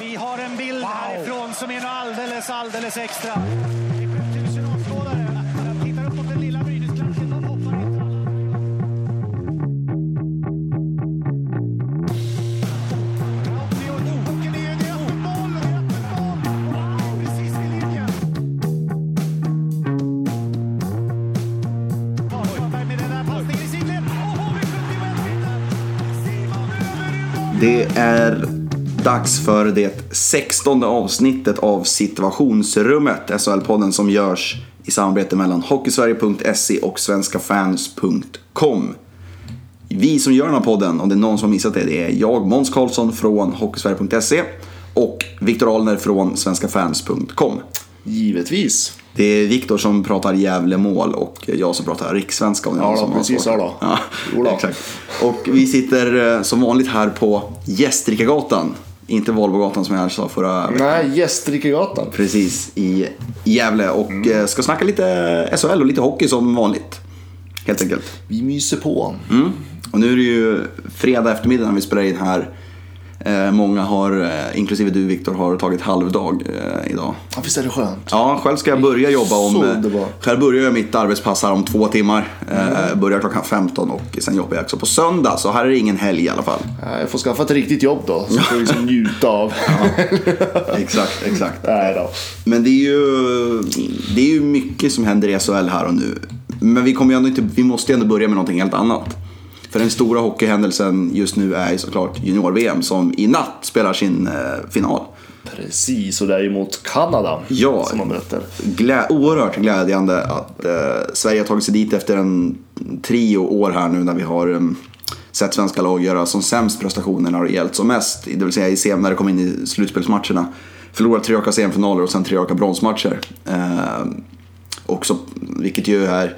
Vi har en bild wow. härifrån som är något alldeles, alldeles extra. Det är 7000 åskådare. Jag tittar upp mot den lilla Brynäsklacken. De hoppar inte alla. Hockeyn är ju det. Mål! Det är dags för det sextonde avsnittet av Situationsrummet, SHL-podden som görs i samarbete mellan Hockeysverige.se och svenskafans.com. Vi som gör den här podden, om det är någon som har missat det, det är jag, Måns Karlsson från Hockeysverige.se och Viktor Alner från svenskafans.com. Givetvis. Det är Viktor som pratar Gävlemål och jag som pratar rikssvenska. Om det är Ja, någon som har precis svårt. så då. Ja, då. exakt. Och vi sitter eh, som vanligt här på Gästrikagatan. Inte Volvogatan som jag sa förra veckan. Nej, Gästrikegatan. Precis, i Gävle. Och Mm. eh, ska snacka lite SHL och lite hockey som vanligt. Helt enkelt. Vi myser på. Mm. Och nu är det ju fredag eftermiddag när vi spelar in här. Eh, många har, eh, inklusive du Viktor, har tagit halvdag eh, idag. Ja, visst är det skönt? Ja, själv ska jag börja jobba om... Själv börjar jag mitt arbetspass här om två timmar. Eh, börjar klockan 15 och sen jobbar jag också på söndag. Så här är det ingen helg i alla fall. Ja, Jag får skaffa ett riktigt jobb då. Så får jag liksom njuta av. exakt, exakt. Nej då. Men det är ju, det är ju mycket som händer i SHL här och nu. Men vi, kommer ju ändå inte, vi måste ju ändå börja med någonting helt annat. För den stora hockeyhändelsen just nu är såklart junior-VM som i natt spelar sin eh, final. Precis, och det är ju mot Kanada. Ja. Som man berättar. Glä, oerhört glädjande att eh, Sverige har tagit sig dit efter en trio år här nu när vi har em, sett svenska lag göra som sämst prestationer när det gällt som mest. Det vill säga i sem när det kom in i slutspelsmatcherna. Förlorat tre raka semifinaler och sen tre raka bronsmatcher. Eh, också, vilket ju är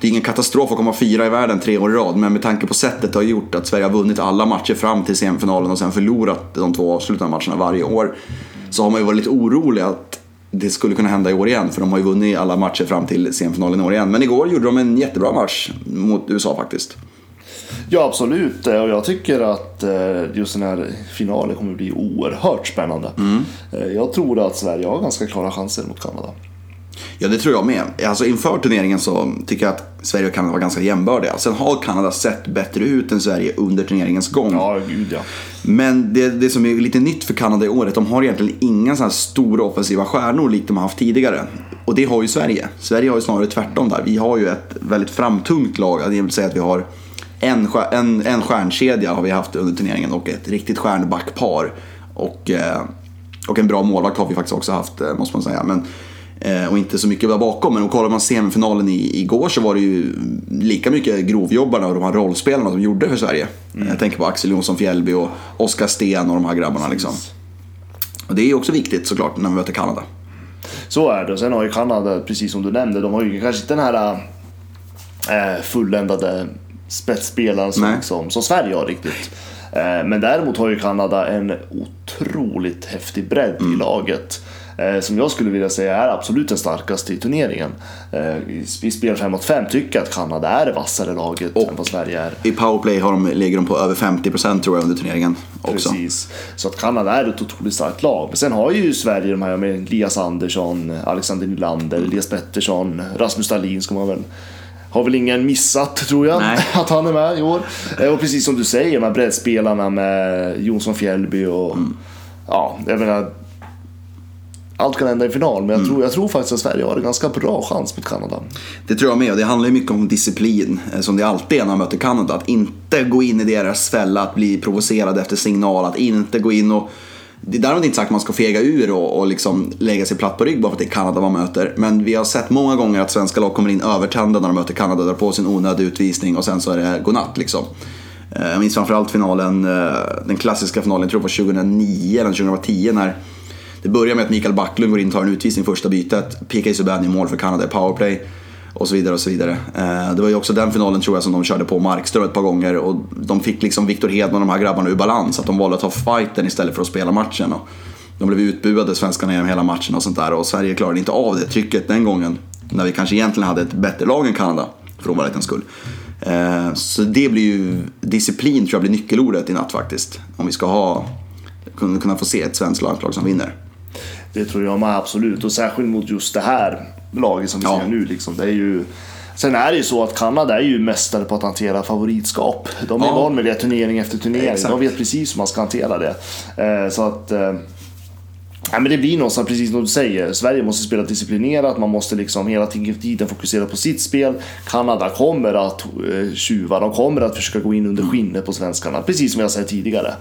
det är ingen katastrof att komma fyra i världen tre år i rad, men med tanke på sättet det har gjort att Sverige har vunnit alla matcher fram till semifinalen och sen förlorat de två avslutande matcherna varje år. Så har man ju varit lite orolig att det skulle kunna hända i år igen, för de har ju vunnit alla matcher fram till semifinalen i år igen. Men igår gjorde de en jättebra match mot USA faktiskt. Ja, absolut. Och jag tycker att eh, just den här finalen kommer bli oerhört spännande. Eh, Jag tror att Sverige har ganska klara chanser mot Kanada. Ja, det tror jag med. Alltså inför turneringen så tycker jag att Sverige och Kanada var ganska jämbördiga. Sen har Kanada sett bättre ut än Sverige under turneringens gång. Ja, gud ja. Men det, det som är lite nytt för Kanada i år är att de har egentligen inga sådana här stora offensiva stjärnor likt de har haft tidigare. Och det har ju Sverige. Sverige har ju snarare tvärtom där. Vi har ju ett väldigt framtungt lag. Det vill säga att vi har en, en, en stjärnkedja har vi haft under turneringen och ett riktigt stjärnbackpar. Och, eh, och en bra målvakt har vi faktiskt också haft, eh, måste man säga. Men, och inte så mycket där bakom. Men om kollar man semifinalen i, igår så var det ju lika mycket grovjobbarna och de här rollspelarna som gjorde för Sverige. Jag tänker på Axel Jonsson Fjällby och Oskar Sten och de här grabbarna. Liksom. Och det är ju också viktigt såklart när vi möter Kanada. Så är det. Och sen har ju Kanada, precis som du nämnde, de har ju kanske inte den här äh, fulländade spetsspelaren som, Nej. som, Sverige har riktigt. Eh, men däremot har ju Kanada en otroligt häftig bredd Mm. i laget. Eh, som jag skulle vilja säga är absolut den starkaste i turneringen. Eh, i, spel 5 mot 5 tycker jag att Kanada är det vassare laget än vad Sverige är. I powerplay har de, ligger de på över 50% tror jag under turneringen också. Precis. Så att Kanada är ett otroligt starkt lag. Men sen har ju Sverige de här med Elias Andersson, Alexander Nylander, Elias Pettersson, Rasmus Dahlin ska man väl har väl ingen missat tror jag Nej. att han är med i år. Eh, Och precis som du säger, de här breddspelarna med Jonsson Fjällby och ja, jag menar allt kan hända i final, men jag, tror, jag tror faktiskt att Sverige har en ganska bra chans mot Kanada. Det tror jag med och det handlar ju mycket om disciplin eh, som det alltid är när man möter Kanada. Att inte gå in i deras fälla, att bli provocerad efter signal, att inte gå in och det är därmed inte sagt att man ska fega ur och, och liksom lägga sig platt på rygg bara för att det är Kanada man möter. Men vi har sett många gånger att svenska lag kommer in övertända när de möter Kanada, drar på sin onödig utvisning och sen så är det godnatt liksom. Eh, Jag minns framförallt finalen, eh, den klassiska finalen, jag tror det var 2009 eller 2010 när det börjar med att Mikael Backlund går in och tar en utvisning första bytet. PK Subban i mål för Kanada i powerplay. Och så vidare och så vidare. Eh, det var ju också den finalen tror jag som de körde på Markström ett par gånger. Och de fick liksom Viktor Hedman och de här grabbarna ur balans. Att de valde att ta fighten istället för att spela matchen. Och de blev utbuade, svenskarna, genom hela matchen och sånt där. Och Sverige klarade inte av det trycket den gången. När vi kanske egentligen hade ett bättre lag än Kanada. För ovanlighetens skull. Eh, så det blir ju, disciplin tror jag blir nyckelordet i natt faktiskt. Om vi ska ha kunna, kunna få se ett svenskt landslag som vinner. Det tror jag med absolut och särskilt mot just det här laget som vi Ja. ser nu. Liksom. Det är ju... Sen är det ju så att Kanada är ju mästare på att hantera favoritskap. De är Ja. van med det turnering efter turnering. Exakt. De vet precis hur man ska hantera det. Eh, så att... Ja, men det blir någonstans precis som du säger. Sverige måste spela disciplinerat, man måste liksom hela tiden fokusera på sitt spel. Kanada kommer att eh, tjuva, de kommer att försöka gå in under skinnet på svenskarna. Precis som jag sa tidigare.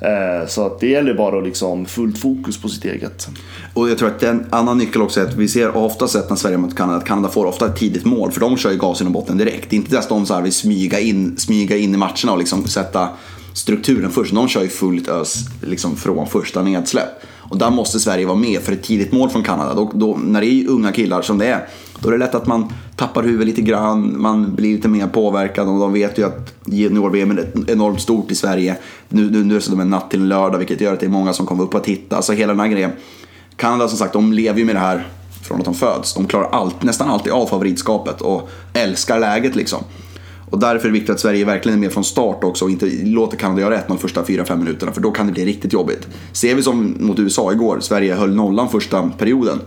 Eh, så att det gäller bara att liksom fullt fokus på sitt eget. Och jag tror att en annan nyckel också är att vi ser ofta sett när Sverige mot Kanada att Kanada får ofta ett tidigt mål för de kör ju gasen och botten direkt. Det är inte att de så här vill smyga in, smyga in i matcherna och liksom sätta strukturen först. De kör ju fullt ös liksom från första nedsläpp. Och där måste Sverige vara med för ett tidigt mål från Kanada. Då, då, när det är unga killar som det är, då är det lätt att man tappar huvudet lite grann, man blir lite mer påverkad och de vet ju att junior-VM är enormt stort i Sverige. Nu, nu, nu är det som en natt till en lördag vilket gör att det är många som kommer upp och titta. Alltså hela den här grejen. Kanada som sagt, de lever ju med det här från att de föds. De klarar allt, nästan alltid av favoritskapet och älskar läget liksom. Och därför är det viktigt att Sverige verkligen är med från start också och inte låter Kanada göra 1-0 de första 4-5 minuterna för då kan det bli riktigt jobbigt. Ser vi som mot USA igår, Sverige höll nollan första perioden.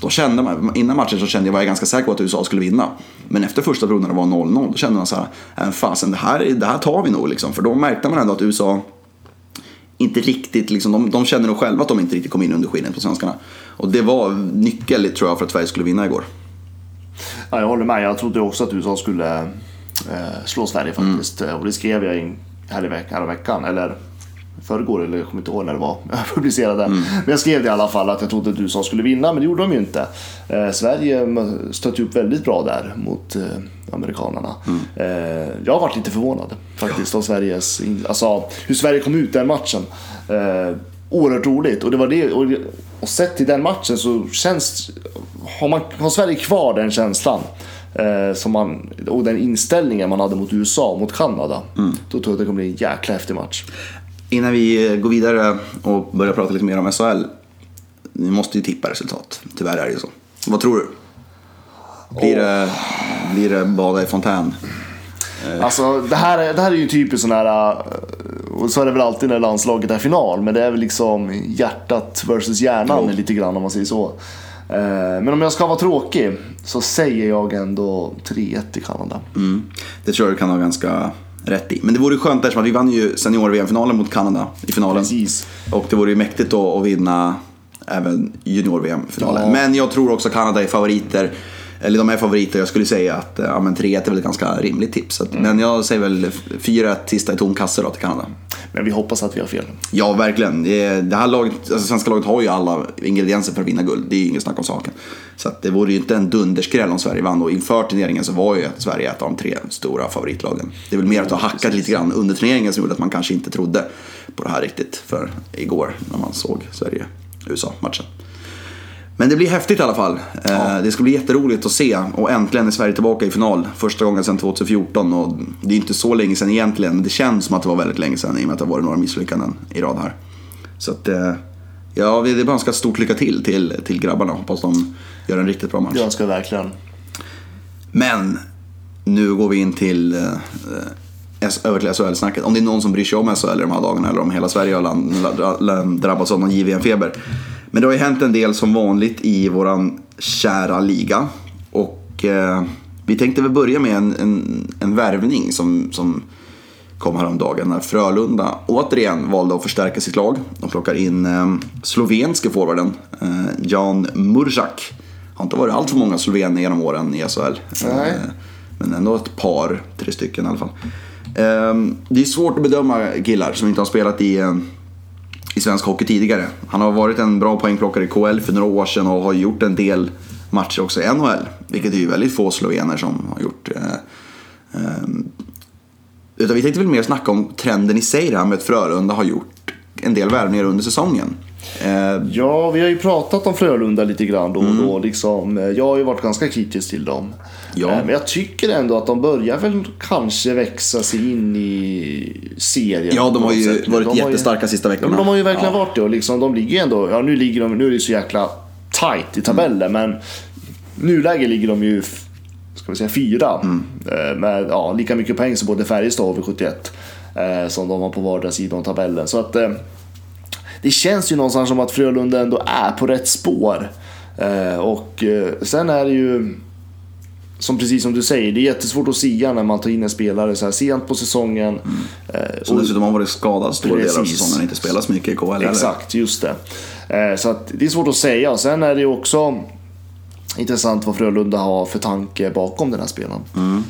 Då kände man, innan matchen så kände jag, var jag ganska säker på att USA skulle vinna. Men efter första perioden när det var 0-0, då kände man så här, "Äh, fasen det här, det här tar vi nog liksom. För då märkte man ändå att USA inte riktigt, liksom, de, de kände nog själva att de inte riktigt kom in under skinnet på svenskarna. Och det var nyckeln tror jag för att Sverige skulle vinna igår. Ja, jag håller med. Jag trodde också att USA skulle eh, slå Sverige faktiskt. Och det skrev jag in här i veck- veckan. Eller förrgår eller jag kommer inte ihåg när det var jag publicerade. Men jag skrev det i alla fall att jag trodde att USA skulle vinna, men det gjorde de ju inte. Eh, Sverige stötte upp väldigt bra där mot eh, amerikanerna. Eh, jag har varit lite förvånad faktiskt av Sveriges, alltså hur Sverige kom ut den matchen. Eh, oerhört roligt och det var det och, och sett till den matchen så känns har, man, har Sverige kvar den känslan som man, och den inställningen man hade mot USA och mot Kanada. Då tror jag att det kommer bli en jäkla häftig match. Innan vi går vidare och börjar prata lite mer om SHL. Ni måste ju tippa resultat. Tyvärr är det ju så. Vad tror du? Blir, det, blir det bada i fontän? Alltså det här, är- det här är ju typiskt sån här, eh, och så är det väl alltid när landslaget är final, men det är väl liksom hjärtat versus hjärnan Ja. lite grann om man säger så. Eh, Men om jag ska vara tråkig så säger jag ändå 3-1 till Kanada. Mm. Det tror jag du kan ha ganska rätt i. Men det vore ju skönt eftersom vi vann ju senior-VM-finalen mot Kanada i finalen. Precis. Och det vore ju mäktigt då att vinna även junior-VM-finalen. Ja. Men jag tror också Kanada är favoriter. Eller de är favoriter. Jag skulle säga att eh, ja, men 3-1 är väl ett ganska rimligt tips. Att, Men jag säger väl 4-1 sista i tom kasse då till Kanada. Men vi hoppas att vi har fel. Ja, verkligen. Det, här laget, alltså svenska laget har ju alla ingredienser för att vinna guld. Det är ju inget snack om saken. Så att det vore ju inte en dunderskräll om Sverige vann. Och inför turneringen så var ju Sverige ett av de tre stora favoritlagen. Det är väl mer att har hackat lite grann under turneringen som gjorde att man kanske inte trodde på det här riktigt för igår när man såg Sverige-USA-matchen. Men det blir häftigt i alla fall. Eh, Det ska bli jätteroligt att se och äntligen är Sverige tillbaka i final. Första gången sedan 2014 och det är inte så länge sedan egentligen. Men det känns som att det var väldigt länge sedan i och med att det har varit några misslyckanden i rad här. Så att, eh, ja, det är bara önska stort lycka till, till till grabbarna. Hoppas de gör en riktigt bra match. Jag önskar verkligen. Men nu går vi in till eh, över till SHL-snacket. Om det är någon som bryr sig om SHL de här dagarna eller om hela Sverige har drabbats av någon JVM-feber. Men det har ju hänt en del som vanligt i våran kära liga. Och eh, vi tänkte väl börja med en, en, en värvning som, som kom häromdagen när Frölunda återigen valde att förstärka sitt lag. De plockar in eh, slovenske forwarden eh, Jan Murzak. Har inte varit allt för många slovener genom åren i SHL. Nej. Eh, men ändå ett par, tre stycken i alla fall. Ehm, Det är svårt att bedöma killar som inte har spelat i, eh, i svensk hockey tidigare. Han har varit en bra poängplockare i KL för några år sedan och har gjort en del matcher också i NHL. Vilket är ju väldigt få slovener som har gjort. eh, ehm, Utan vi tänkte väl mer snacka om trenden i sig det här med att Frölunda har gjort en del värvningar under säsongen. Eh, Ja, vi har ju pratat om Frölunda lite grann då och då. Liksom. Jag har ju varit ganska kritisk till dem. Ja. Eh, Men jag tycker ändå att de börjar väl kanske växa sig in i serien. Ja, de har ju sätt. varit De har ju- jättestarka sista veckorna. men de har ju verkligen Ja. varit det. Och liksom, de ligger ändå, ja nu, ligger de, nu är det så jäkla tight i tabellen, men nuläge ligger de ju ska vi säga, fyra. Mm. Eh, Med ja, lika mycket poäng som både Färjestad och V71. Eh, som de har på vardera sida om tabellen. Så att, eh, det känns ju någonstans som att Frölunda ändå är på rätt spår. Eh, och sen är det ju som precis som du säger, det är jättesvårt att sia när man tar in en spelare så här sent på säsongen. Mm. Eh, som dessutom har varit skadad stora delar av säsongen inte spelat så mycket i KHL Exakt, just det. Eh, så att det är svårt att säga. Sen är det också intressant vad Frölunda har för tanke bakom den här spelaren. Mm.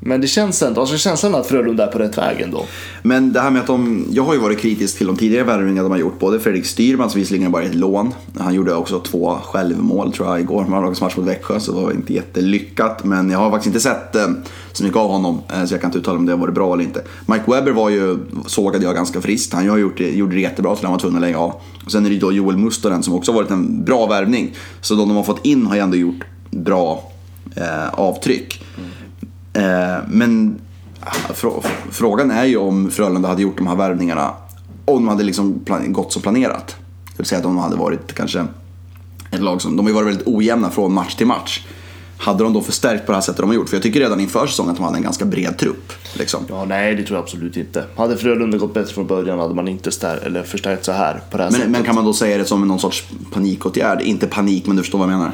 Men det känns ändå, alltså känslan att Frölunda är på rätt väg ändå. Men det här med att de, jag har ju varit kritisk till de tidigare värvningarna de har gjort. Både Fredrik Styrman som visserligen bara är ett lån. Han gjorde också två självmål tror jag igår. Man match mot Växjö så det var inte jättelyckat. Men jag har faktiskt inte sett eh, så mycket av honom. Eh, så jag kan inte uttala om det har varit bra eller inte. Mike Webber var ju, sågade jag ganska friskt. Han har gjort gjorde det jättebra så han var tvungen att lägga av. Och sen är det då Joel Mustonen som också varit en bra värvning. Så de de har fått in har ju ändå gjort bra eh, avtryck. Mm. Eh, men frågan är ju om Frölunda hade gjort de här värvningarna om de hade liksom gått som planerat. Det vill säga att de hade varit kanske ett lag som, de har ju varit väldigt ojämna från match till match. Hade de då förstärkt på det här sättet de har gjort? För jag tycker redan inför säsongen att de hade en ganska bred trupp. Liksom. Ja, nej det tror jag absolut inte. Hade Frölunda gått bättre från början hade man inte eller förstärkt så här på det här men, sättet. Men kan man då säga det som någon sorts panikåtgärd? Inte panik, men du förstår vad jag menar?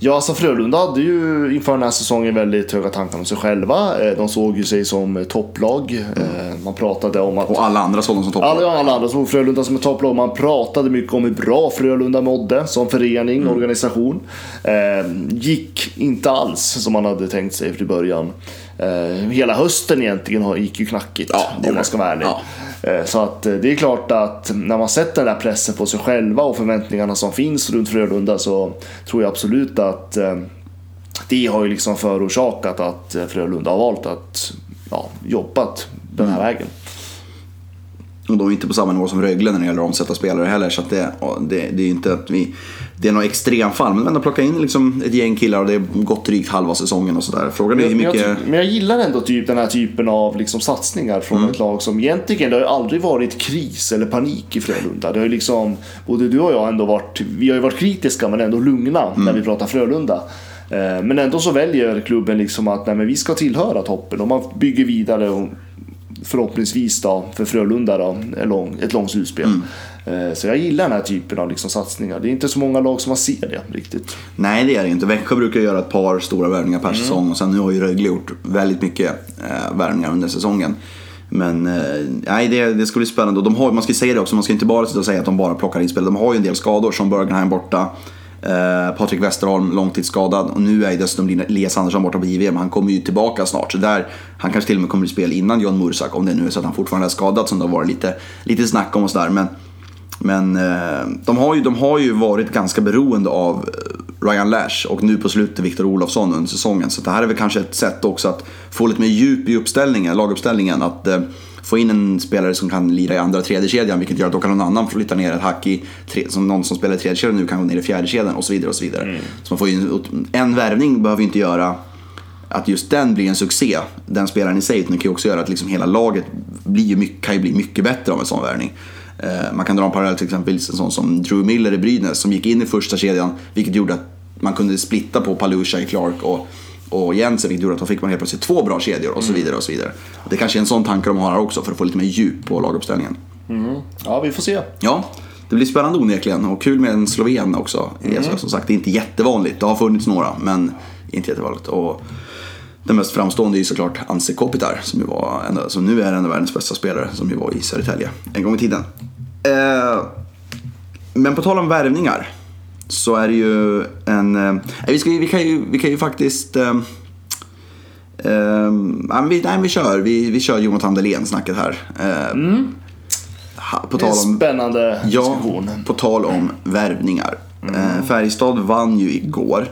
Ja, alltså Frölunda hade ju inför den här säsongen väldigt höga tankar om sig själva. Eh, de såg ju sig som topplag. Mm. Man pratade om att... Och alla andra såg dem som topplag. Alla, alla andra såg Frölunda som ett topplag. Man pratade mycket om hur bra Frölunda mådde som förening, mm. organisation. Eh, gick inte alls som man hade tänkt sig från början. Eh, hela hösten egentligen gick ju knackigt ja, om man ska vara ärlig. Ja. Eh, så att eh, det är klart att när man sätter den där pressen på sig själva och förväntningarna som finns runt Frölunda så tror jag absolut att det har ju liksom förorsakat att Frölunda har valt att ja, jobbat den här mm. vägen. Och de är inte på samma nivå som Rögle när det gäller att omsätta spelare heller. Så det, det, det, är inte att vi... Det är något extremfall. Men ändå plocka in liksom ett gäng killar och det har gått drygt halva säsongen och sådär. Frågan är hur mycket... Men jag, men jag gillar ändå typ den här typen av liksom satsningar från mm. ett lag som egentligen, det har ju aldrig varit kris eller panik i Frölunda. Det har ju liksom, både du och jag ändå varit, vi har ju varit kritiska men ändå lugna mm. när vi pratar Frölunda. Eh, men ändå så väljer klubben liksom att nej, vi ska tillhöra toppen och man bygger vidare och förhoppningsvis då, för Frölunda då, ett långt slutspel. Mm. Eh, så jag gillar den här typen av liksom satsningar. Det är inte så många lag som man ser det riktigt. Nej, det är det inte. Växjö brukar göra ett par stora värvningar per mm. säsong och sen nu har ju Rögle gjort väldigt mycket eh, värvningar under säsongen. Men eh, nej, det, det ska bli spännande. Och de har, man ska säga det också, man ska inte bara sitta och säga att de bara plockar in spel. De har ju en del skador, som Bergenheim borta. Eh, Patrik Westerholm långtidsskadad och nu är dessutom Elias Andersson borta på JVM. Han kommer ju tillbaka snart. Så där, han kanske till och med kommer i spel innan John Mursak om det nu är så att han fortfarande är skadad som det har varit lite, lite snack om och sådär. Men, men eh, de, har ju, de har ju varit ganska beroende av eh, Ryan Lash och nu på slutet Viktor Olofsson under säsongen. Så det här är väl kanske ett sätt också att få lite mer djup i uppställningen, laguppställningen. Att, eh, få in en spelare som kan lira i andra och tredje kedjan vilket gör att då kan någon annan flytta ner ett hack i, som någon som spelar i tredje kedjan nu kan gå ner i fjärde kedjan och så vidare. och Så vidare. Mm. Så man får ju, en värvning behöver ju inte göra att just den blir en succé, den spelaren i sig, utan det kan ju också göra att liksom hela laget blir mycket, kan ju bli mycket bättre av en sån värvning. Eh, man kan dra en parallell till exempel en sån som Drew Miller i Brynäs som gick in i första kedjan vilket gjorde att man kunde splitta på Palusha i Clark och och Jensen vilket gjorde att då fick man helt plötsligt två bra kedjor och så mm. vidare. och så vidare. Det kanske är en sån tanke de har här också för att få lite mer djup på laguppställningen. Mm. Ja, vi får se. Ja, det blir spännande onekligen och kul med en sloven också. Mm. Som sagt, det är inte jättevanligt. Det har funnits några, men inte jättevanligt. Och den mest framstående är ju såklart Anse Kopitar som, ju var en, som nu är en av världens bästa spelare som ju var i Södertälje en gång i tiden. Eh, men på tal om värvningar så är det ju en... Eh, vi, ska, vi, kan, ju, vi kan ju faktiskt... Eh, eh, vi, nej, vi kör, vi, vi kör Jonathan Dahlén-snacket här. Eh, mm. På tal om, spännande diskussion. Ja, på tal om värvningar. Mm. Eh, Färjestad vann ju igår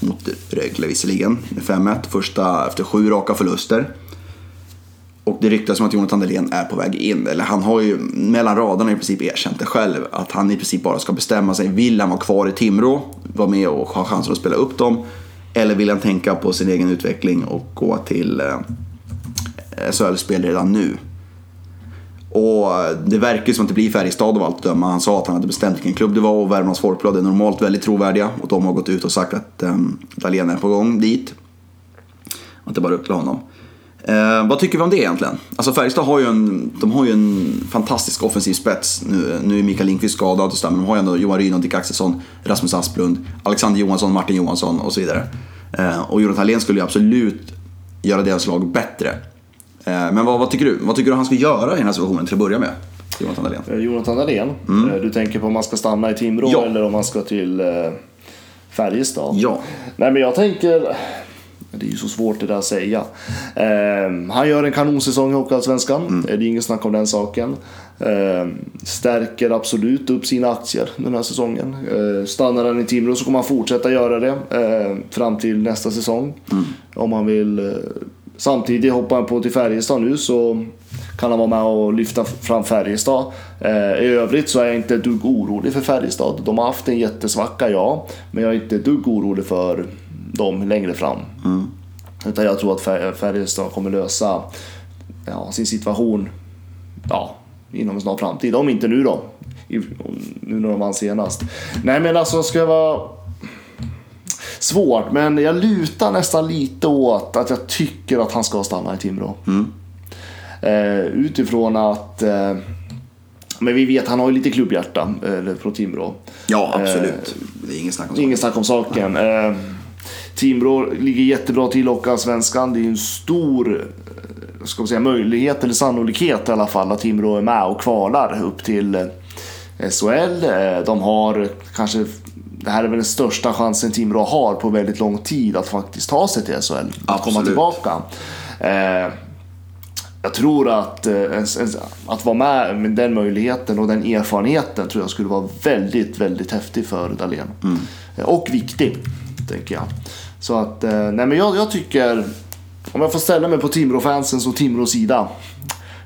mot Rögle visserligen med 5-1. Första efter sju raka förluster. Och det ryktas om att Jonathan Dahlén är på väg in. Eller han har ju mellan raderna i princip erkänt det själv. Att han i princip bara ska bestämma sig. Vill han vara kvar i Timrå, vara med och ha chansen att spela upp dem? Eller vill han tänka på sin egen utveckling och gå till eh, SHL-spel redan nu? Och eh, det verkar som att det blir Färjestad av allt att döma. Han sa att han hade bestämt vilken klubb det var och Värmlands Folkblad är normalt väldigt trovärdiga. Och de har gått ut och sagt att um, Dahlén är på gång dit. Och det bara upp till honom. Eh, vad tycker vi om det egentligen? Alltså Färjestad har ju en, de har ju en fantastisk offensiv spets. Nu, nu är Mikael Lindqvist skadad och så där, men de har ju ändå Johan Rydh, Dick Axelsson, Rasmus Asplund, Alexander Johansson, Martin Johansson och så vidare. Eh, och Jonathan Dahlén skulle ju absolut göra deras lag bättre. Eh, men vad, vad, tycker du? Vad tycker du han ska göra i den här situationen till att börja med? Jonathan Dahlén. Eh, Jonathan Dahlén, eh, du tänker på om man ska stanna i Timrå Ja. eller om man ska till eh, Färjestad? Ja. Nej men jag tänker, det är ju så svårt det där att säga. Eh, han gör en kanonsäsong i Hockeyallsvenskan, det är ingen snack om den saken. Eh, stärker absolut upp sina aktier den här säsongen. Eh, stannar han i Timrå så kommer han fortsätta göra det eh, fram till nästa säsong. Om han vill eh, Samtidigt hoppar han på till Färjestad nu så kan han vara med och lyfta fram Färjestad. Eh, I övrigt så är jag inte ett dugg orolig för Färjestad. De har haft en jättesvacka, ja. Men jag är inte ett dugg orolig för dem längre fram. Utan jag tror att Fär- Färjestad kommer lösa ja, sin situation ja, inom en snar framtid. Om inte nu då. I, nu när de vann senast. Nej men alltså ska jag vara svårt, men jag lutar nästan lite åt att jag tycker att han ska stanna i Timrå. Eh, utifrån att eh, men vi vet, han har ju lite klubbhjärta eh, från Timrå. Ja, absolut. det är ingen snack om Ingen snack om saken. Timrå ligger jättebra till och allsvenskan. Det är en stor eh, ska man säga, möjlighet, eller sannolikhet i alla fall, att Timrå är med och kvalar upp till eh, SHL. Eh, de har kanske, det här är väl den största chansen Timrå har på väldigt lång tid att faktiskt ta sig till SHL. Att komma Absolut. tillbaka. Eh, jag tror att, att vara med med den möjligheten och den erfarenheten tror jag skulle vara väldigt, väldigt häftig för Dahlén. Eh, Och viktig, tänker jag. Så att, eh, nej men jag, jag tycker, om jag får ställa mig på Timrå-fansens och Timrås sida,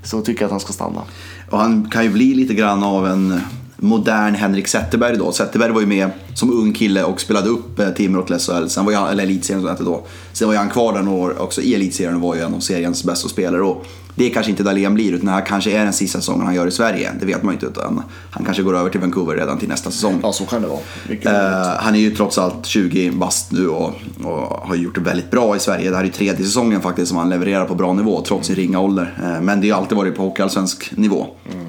så tycker jag att han ska stanna. Och han kan ju bli lite grann av en modern Henrik Zetterberg då. Zetterberg var ju med som ung kille och spelade upp Timrå till SHL. Sen var jag, eller elitserien som hette då. Sen var ju han kvar där några år också i elitserien och var ju en av seriens bästa spelare. Och det kanske inte Dahlén blir utan det här kanske är den sista säsongen han gör i Sverige. Det vet man ju inte utan han kanske går över till Vancouver redan till nästa säsong. Ja, så kan det vara. Eh, han är ju trots allt 20 bast nu och, och har gjort det väldigt bra i Sverige. Det här är ju tredje säsongen faktiskt som han levererar på bra nivå trots sin ringa ålder. Eh, men det har ju alltid varit på hockeyallsvensk nivå.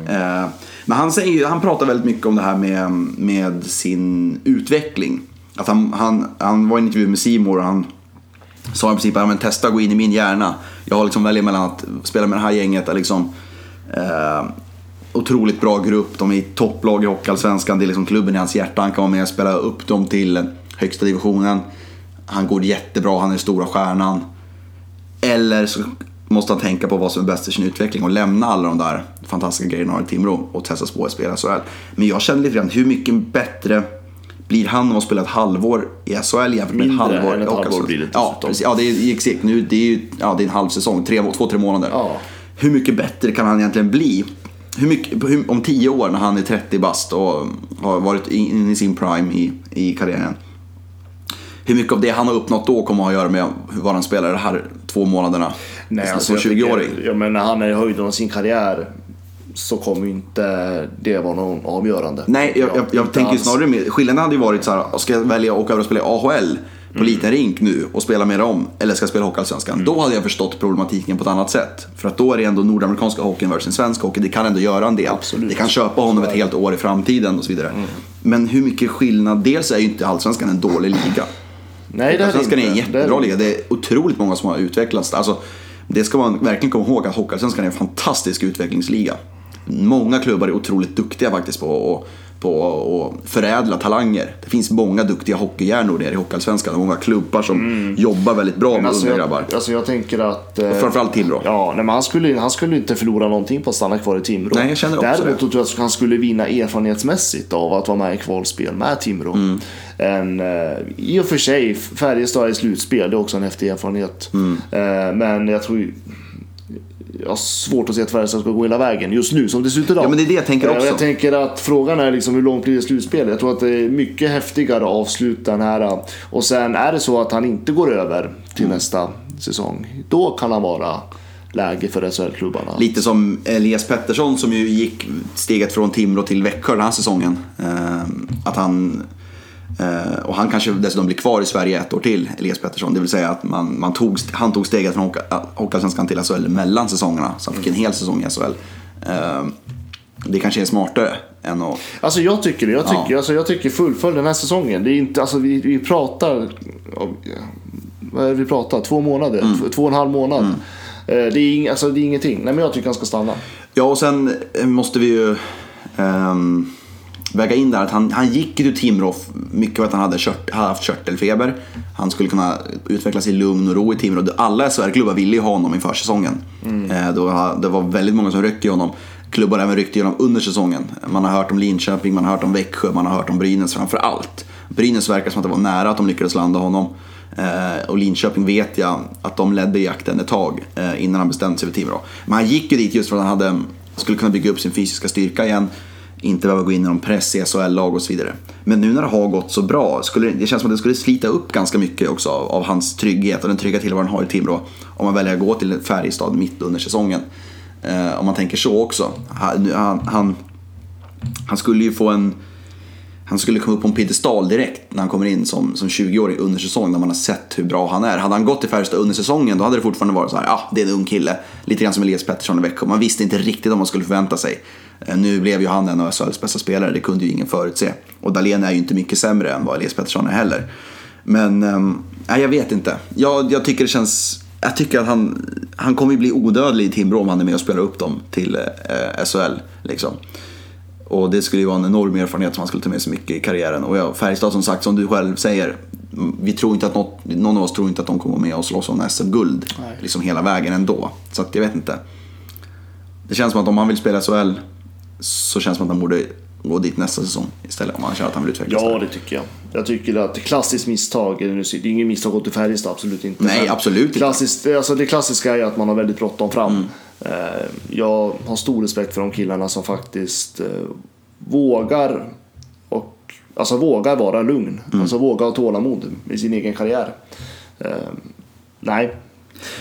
Eh, men han, säger, han pratar väldigt mycket om det här med, med sin utveckling. Att han, han, han var i en intervju med Simor och han sa i princip att testa att gå in i min hjärna. Jag har liksom väljer mellan att spela med det här gänget liksom eh, otroligt bra grupp. De är i topplag i Hockeyallsvenskan. Det är liksom klubben i hans hjärta. Han kan vara med och spela upp dem till högsta divisionen. Han går jättebra, han är stora stjärnan. Eller så måste han tänka på vad som är bäst för sin utveckling och lämna alla de där fantastiska grejerna han har i Timrå och testas på att spela SHL. Men jag känner lite grann, hur mycket bättre blir han av att spela ett halvår i SHL jämfört med ett Mindre halvår än i ett halvår blir det Ja, precis. Ja, det är exakt. Nu, det är ju ja, det är en halv säsong, tre, två, tre månader. Ja. Hur mycket bättre kan han egentligen bli? Hur mycket, hur, om tio år när han är 30 bast och har varit in i sin prime i, i karriären. Hur mycket av det han har uppnått då kommer att ha att göra med vad han spelar de här två månaderna Nej, som alltså, jag 20-åring? tycker- Ja, men när han är i höjden av sin karriär så kommer inte det vara någon avgörande. Nej, jag, jag, jag tänker alls. snarare med, skillnaden hade ju varit så här, ska jag välja att åka över och spela i AHL på Mm. liten rink nu och spela med dem, eller ska jag spela Hockeyallsvenskan? Då hade jag förstått problematiken på ett annat sätt. För att då är det ändå nordamerikanska hockeyn versus svensk hockey, det kan ändå göra en del. Absolut. Det kan köpa honom ett helt år i framtiden och så vidare. Men hur mycket skillnad, dels är ju inte Allsvenskan en dålig liga. Nej, det är det Hockeyallsvenskan är en jättebra Det är- liga. Det är otroligt många som har utvecklats. Alltså, det ska man verkligen komma ihåg att Hockeyallsvenskan är en fantastisk utvecklingsliga. Många klubbar är otroligt duktiga faktiskt på att på att förädla talanger. Det finns många duktiga hockeyhjärnor där i Hockeyallsvenskan. Många klubbar som jobbar väldigt bra Men med alltså, unga grabbar. alltså jag tänker att... eh, Och framförallt Timrå. Ja, nej, men han skulle, han skulle inte förlora någonting på att stanna kvar i Timrå. Nej, jag känner också Däremot det. tror jag att han skulle vinna erfarenhetsmässigt av att vara med i kvalspel med Timrå. Mm. En, eh, I och för sig, Färjestad i slutspel, det är också en häftig erfarenhet. Mm. Eh, men jag tror jag har svårt att se att Färjestad ska gå hela vägen just nu som det ser ut idag. Ja, men det är det jag tänker Eh, också. Jag tänker att frågan är liksom hur långt blir det slutspel? Jag tror att det är mycket häftigare att avsluta den här. Och sen är det så att han inte går över till Mm. nästa säsong. Då kan han vara läge för SHL-klubbarna. Lite som Elias Pettersson som ju gick steget från Timrå till Växjö den här säsongen. Att han och han kanske dessutom blir kvar i Sverige ett år till, Elias Pettersson. Det vill säga att man, man tog, han tog steget från Hockeyallsvenskan till SHL mellan säsongerna. Så han fick en hel säsong i SHL. Eh, det kanske är smartare än att... Alltså jag tycker det. Jag tycker, ja. alltså jag tycker fullfölj den här säsongen. Det är inte, alltså vi, vi pratar... Vad är det vi pratar? Två månader? Mm. Två och en halv månad. Mm. Eh, det, är ing, alltså det är ingenting. Nej men jag tycker han ska stanna. Ja och sen måste vi ju... Um väga in där att han, han gick till Timrå mycket för att han hade kört, haft körtelfeber. Han skulle kunna utvecklas i lugn och ro i Timrå. Alla SHR-klubbar ville ju ha honom inför säsongen. Mm. Eh, då, det var väldigt många som ryckte i honom. Klubbar även ryckte i honom under säsongen. Man har hört om Linköping, man har hört om Växjö, man har hört om Brynäs framför allt. Brynäs verkar som att det var nära att de lyckades landa honom. Eh, och Linköping vet jag att de ledde jakten ett tag eh, innan han bestämde sig för Timrå. Men han gick ju dit just för att han hade, skulle kunna bygga upp sin fysiska styrka igen inte behöva gå in i någon press i SHL-lag och så vidare. Men nu när det har gått så bra, skulle, det känns som att det skulle slita upp ganska mycket också av, av hans trygghet och den trygga tillvaron han har i Timrå. Om man väljer att gå till Färjestad mitt under säsongen. Eh, om man tänker så också. Han, han, han, skulle ju få en... Han skulle komma upp på en piedestal direkt när han kommer in som, som 20-åring under säsong när man har sett hur bra han är. Hade han gått till Färjestad under säsongen då hade det fortfarande varit så här, ja ah, det är en ung kille. Lite grann som Elias Pettersson i Växjö. Man visste inte riktigt vad man skulle förvänta sig. Eh, nu blev ju han en av SHLs bästa spelare, det kunde ju ingen förutse. Och Dahlén är ju inte mycket sämre än vad Elias Pettersson är heller. Men, ähm, jag vet inte. Jag, jag tycker det känns... Jag tycker att han, han kommer ju bli odödlig i Timrå om han är med och spelar upp dem till eh, SHL. Liksom. Och det skulle ju vara en enorm erfarenhet som han skulle ta med sig mycket i karriären. Och ja, Färjestad som sagt, som du själv säger, vi tror inte att något, någon av oss tror inte att de kommer med och slåss om SM-guld liksom hela vägen ändå. Så att jag vet inte. Det känns som att om han vill spela SHL så känns det som att han borde gå dit nästa säsong istället om han känner att han vill utvecklas. Ja, det tycker jag. Jag tycker att det klassiskt misstag, det är inget misstag att gå till Färjestad, absolut inte. Nej, absolut klassiskt, inte. Alltså det klassiska är att man har väldigt bråttom fram. Mm. Eh, jag har stor respekt för de killarna som faktiskt eh, vågar och alltså vågar vara lugn. Mm. Alltså vågar ha tålamod i sin egen karriär. Eh, nej,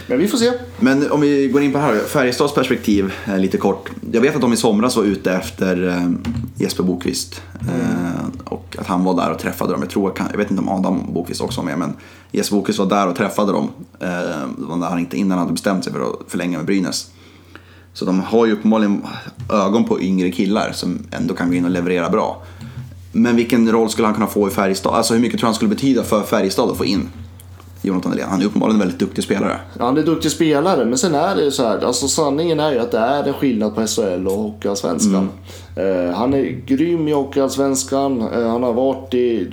men vi får se. Men om vi går in på det här, Färjestads perspektiv lite kort. Jag vet att de i somras var ute efter Jesper Bokvist. Mm. och att han var där och träffade dem. Jag, tror, jag vet inte om Adam Bokvist också var med, men Jesper Bokvist var där och träffade dem. Eh, han inte, innan han hade bestämt sig för att förlänga med Brynäs. Så de har ju uppenbarligen ögon på yngre killar som ändå kan gå in och leverera bra. Men vilken roll skulle han kunna få i Färjestad? Alltså hur mycket tror han skulle betyda för Färjestad att få in Jonathan Dahlén. Han är uppenbarligen en väldigt duktig spelare. Ja, han är en duktig spelare, men sen är det ju så här. Alltså sanningen är ju att det är en skillnad på SHL och Hockeyallsvenskan. Mm. Uh, han är grym i Hockeyallsvenskan. Uh, han har varit i,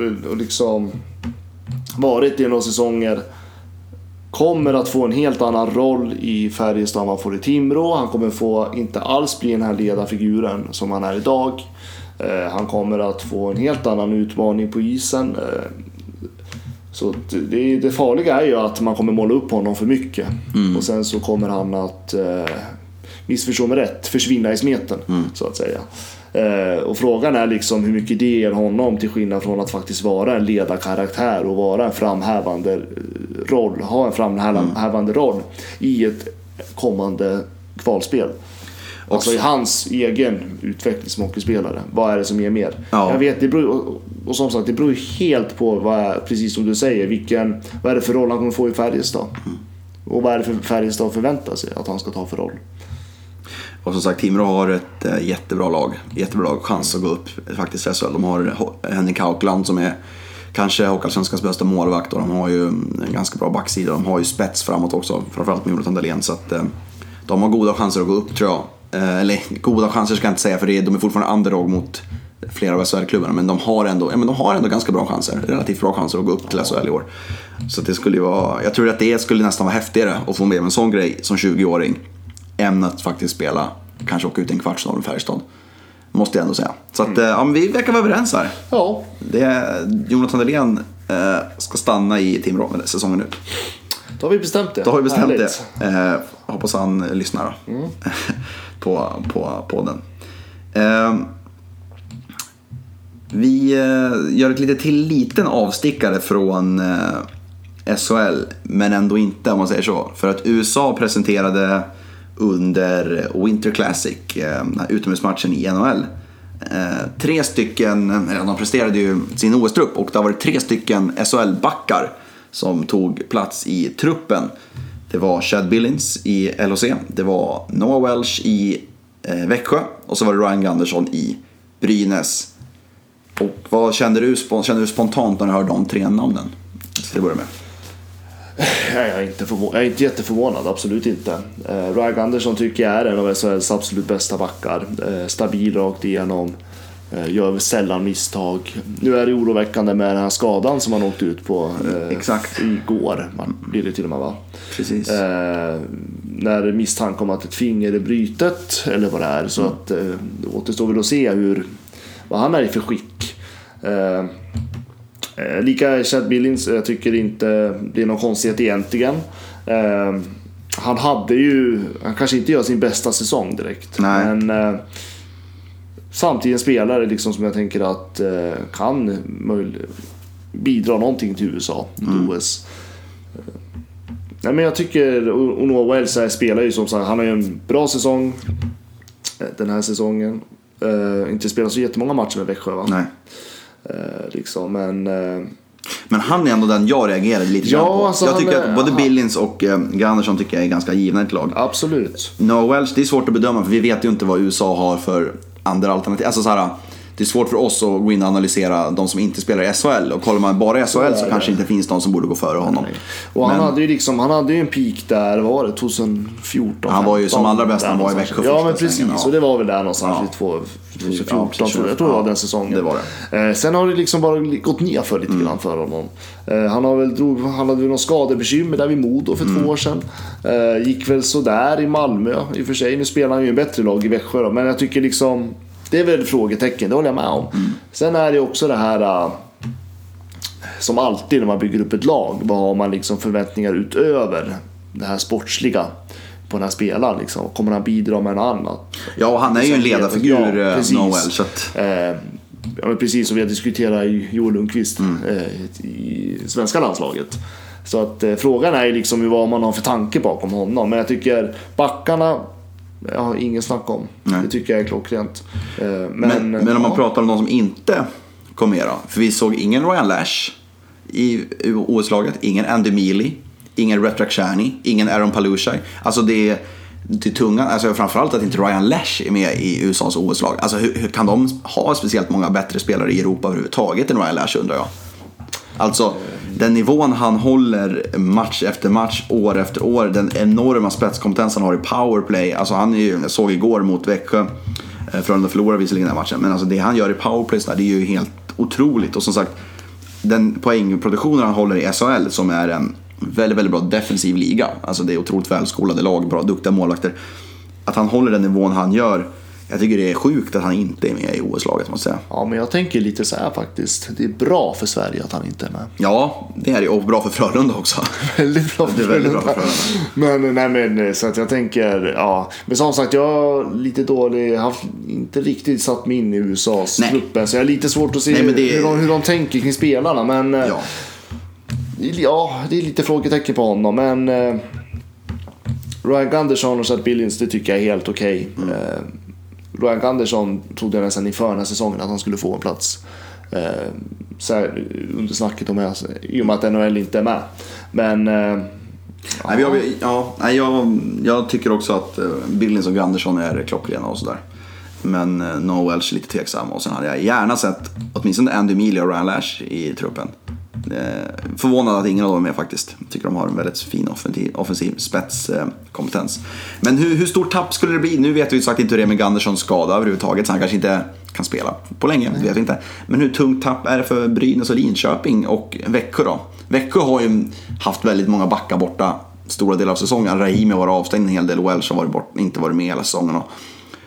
uh, liksom, varit i några säsonger. Kommer att få en helt annan roll i Färjestad än vad han får i Timrå. Han kommer få, inte alls bli den här ledarfiguren som han är idag. Han kommer att få en helt annan utmaning på isen. Så det, det farliga är ju att man kommer måla upp honom för mycket. Mm. Och sen så kommer han att, eh, missförstå mig rätt, försvinna i smeten. Mm. Så att säga. Eh, och frågan är liksom hur mycket det ger honom till skillnad från att faktiskt vara en ledarkaraktär och vara en framhävande roll, ha en framhävande mm. roll i ett kommande kvalspel. Alltså i hans egen utveckling som hockeyspelare. Vad är det som ger mer? Ja. Jag vet, det beror, och som sagt, det beror helt på, vad, precis som du säger, vilken, vad är det för roll han kommer få i Färjestad? Mm. Och vad är det för Färjestad förväntar sig att han ska ta för roll? Och som sagt, Timrå har ett eh, jättebra lag. Jättebra lag, chans att gå upp faktiskt i SHL. De har eh, eh, Henrik Haukland som är kanske Hockeyallsvenskans bästa målvakt och de har ju mm, en ganska bra backsida. De har ju spets framåt också, framförallt med Jonathan Dahlén. Så att, de har goda chanser att gå upp tror jag. Eller goda chanser ska jag inte säga för de är fortfarande underdog mot flera av SHL-klubbarna. Men de har, ändå, ja, men de har ändå ganska bra chanser. Relativt bra chanser att gå upp till SHL i år. Så det skulle ju vara, jag tror att det skulle nästan vara häftigare att få med en sån grej som 20-åring. Än att faktiskt spela, kanske åka ut en kvartsfinal med Färjestad. Måste jag ändå säga. Så att, mm. ja, vi verkar vara överens här. Ja. Det, Jonathan Dahlén eh, ska stanna i Timrå säsongen ut. Då har vi bestämt det. Då har vi bestämt Härligt. det. Eh, hoppas han lyssnar mm. på, på podden. Eh, vi eh, gör ett lite till liten avstickare från eh, SHL, men ändå inte om man säger så. För att USA presenterade under Winter Classic, eh, utomhusmatchen i NHL, eh, tre stycken, eller de presterade ju sin OS-trupp och det har varit tre stycken SHL-backar som tog plats i truppen. Det var Chad Billings i LHC, det var Noah Welsh i eh, Växjö och så var det Ryan Gunderson i Brynäs. Och vad kände du, kände du spontant när du hörde de tre namnen? Ska vi börja med. Jag är inte, förvå- jag är inte jätteförvånad, absolut inte. Eh, Ryan Andersson tycker jag är en av SHLs absolut bästa backar. Eh, stabil rakt igenom. Eh, gör sällan misstag. Nu är det oroväckande med den här skadan som han åkte ut på eh, Exakt. igår. Man blir det till och med va? Precis. Eh, när misstanke om att ett finger är brytet eller vad det är. Så att eh, återstår väl att se hur, vad han är i för skick. Eh, eh, lika Chad Billings, jag tycker inte det är någon konstighet egentligen. Eh, han hade ju, han kanske inte gör sin bästa säsong direkt. Nej. Men eh, samtidigt en spelare liksom som jag tänker att eh, kan bidra någonting till USA i OS. Nej, men jag tycker och Noah Wells spelar ju som sagt, han har ju en bra säsong eh, den här säsongen. Eh, inte spelat så jättemånga matcher med Växjö va? Nej. Eh, liksom, men eh, Men han är ändå den jag reagerade lite Ja, på. alltså jag tycker är- att både han- Billings och eh, Gunnarsson tycker jag är ganska givna i ett lag. absolut. Welsh, det är svårt att bedöma för vi vet ju inte vad USA har för andra alternativ. Alltså så här, det är svårt för oss att gå in och analysera de som inte spelar i SHL. Och kollar man bara i SHL så, det. kanske inte finns de som borde gå före honom. Och han Men- hade ju liksom, han hade ju en peak där, vad var det, 2014? Han var ju som 15, allra bäst han var i Växjö. Ja men precis, ja. och det var väl där någonstans Ja. i två- Ja, 2014 precis. tror jag, tror det var Ja, den säsongen. det var Eh, sen har det liksom bara gått ner för Mm. lite grann för honom. Eh, han, har väl drog, han hade väl någon skadebekymmer där vid Modo för Mm. två år sedan. Eh, gick väl sådär i Malmö i och för sig. Nu spelar han ju en bättre lag i Växjö då, men jag tycker liksom det är väl frågetecken, det håller jag med om. Mm. Sen är det också det här eh, som alltid när man bygger upp ett lag, vad har man liksom förväntningar utöver det här sportsliga på den här spelaren? Liksom? Kommer han bidra med något annat? Ja, och han är ju en ledarfigur, Ja, eh, precis. Welsh. Så att, Eh, ja, precis som vi har diskuterat i Joel Lundqvist Mm. eh, i svenska landslaget. Så att eh, frågan är ju liksom vad man har för tanke bakom honom. Men jag tycker backarna, har ingen snack om. Nej. Det tycker jag är klockrent. Eh, men, men, men om man ja. pratar om de som inte kom med då. För vi såg ingen Ryan Lash i OS-laget, ingen Andy Mealy, ingen Ret Rakhshani, ingen Aaron Palushaj. Alltså det är till tungan, alltså framförallt att inte Ryan Lash är med i USAs OS-lag. Alltså hur, hur kan de ha speciellt många bättre spelare i Europa överhuvudtaget än Ryan Lash undrar jag. Alltså den nivån han håller match efter match, år efter år. Den enorma spetskompetens han har i powerplay. Alltså han är ju, jag såg igår mot Växjö, eh, Frölunda förlorade visserligen den här matchen. Men alltså det han gör i powerplay så där, det är ju helt otroligt. Och som sagt, den poängproduktionen han håller i SHL som är en väldigt, väldigt bra defensiv liga. Alltså det är otroligt välskolade lag, bra, duktiga målvakter. Att han håller den nivån han gör. Jag tycker det är sjukt att han inte är med i OS-laget måste jag säga. Ja, men jag tänker lite så här faktiskt. Det är bra för Sverige att han inte är med. Ja, det är det. Och bra för Frölunda också. väldigt bra för men, nej, men så att jag tänker, ja. Men som sagt, jag har lite dålig, haft inte riktigt satt mig in i USAs Nej. truppen. Så jag har lite svårt att se Nej, det- hur, de, hur de tänker kring spelarna. Men eh, Ja. ja, det är lite frågetecken på honom. Men eh, Ryan Gunderson och Chad Billings, det tycker jag är helt okej. Mm. Ryan Gunderson trodde jag nästan inför den här säsongen att han skulle få en plats. Eh, så här, under snacket om jag, i och med att NHL inte är med. Men eh, Nej, Jag, ja, nej, jag, jag tycker också att eh, uh, Billings och Andersson är klockrena och sådär. Men uh, är lite tveksam och sen hade jag gärna sett åtminstone Andy Mealy och Ryan Lash i truppen. Eh, förvånad att ingen av dem är med faktiskt. Jag tycker de har en väldigt fin offensiv, offensiv spetskompetens. Eh, Men hur, hur stort tapp skulle det bli? Nu vet vi ju sagt inte hur det är med Gunderssons skada överhuvudtaget så han kanske inte kan spela på länge. Det vet vi inte. Men hur tungt tapp är det för Brynäs och Linköping och Växjö då? Växjö har ju haft väldigt många backar borta stora delar av säsongen. Rahimi har varit avstängd en hel del, Welsh har varit bort, inte varit med hela säsongen. Och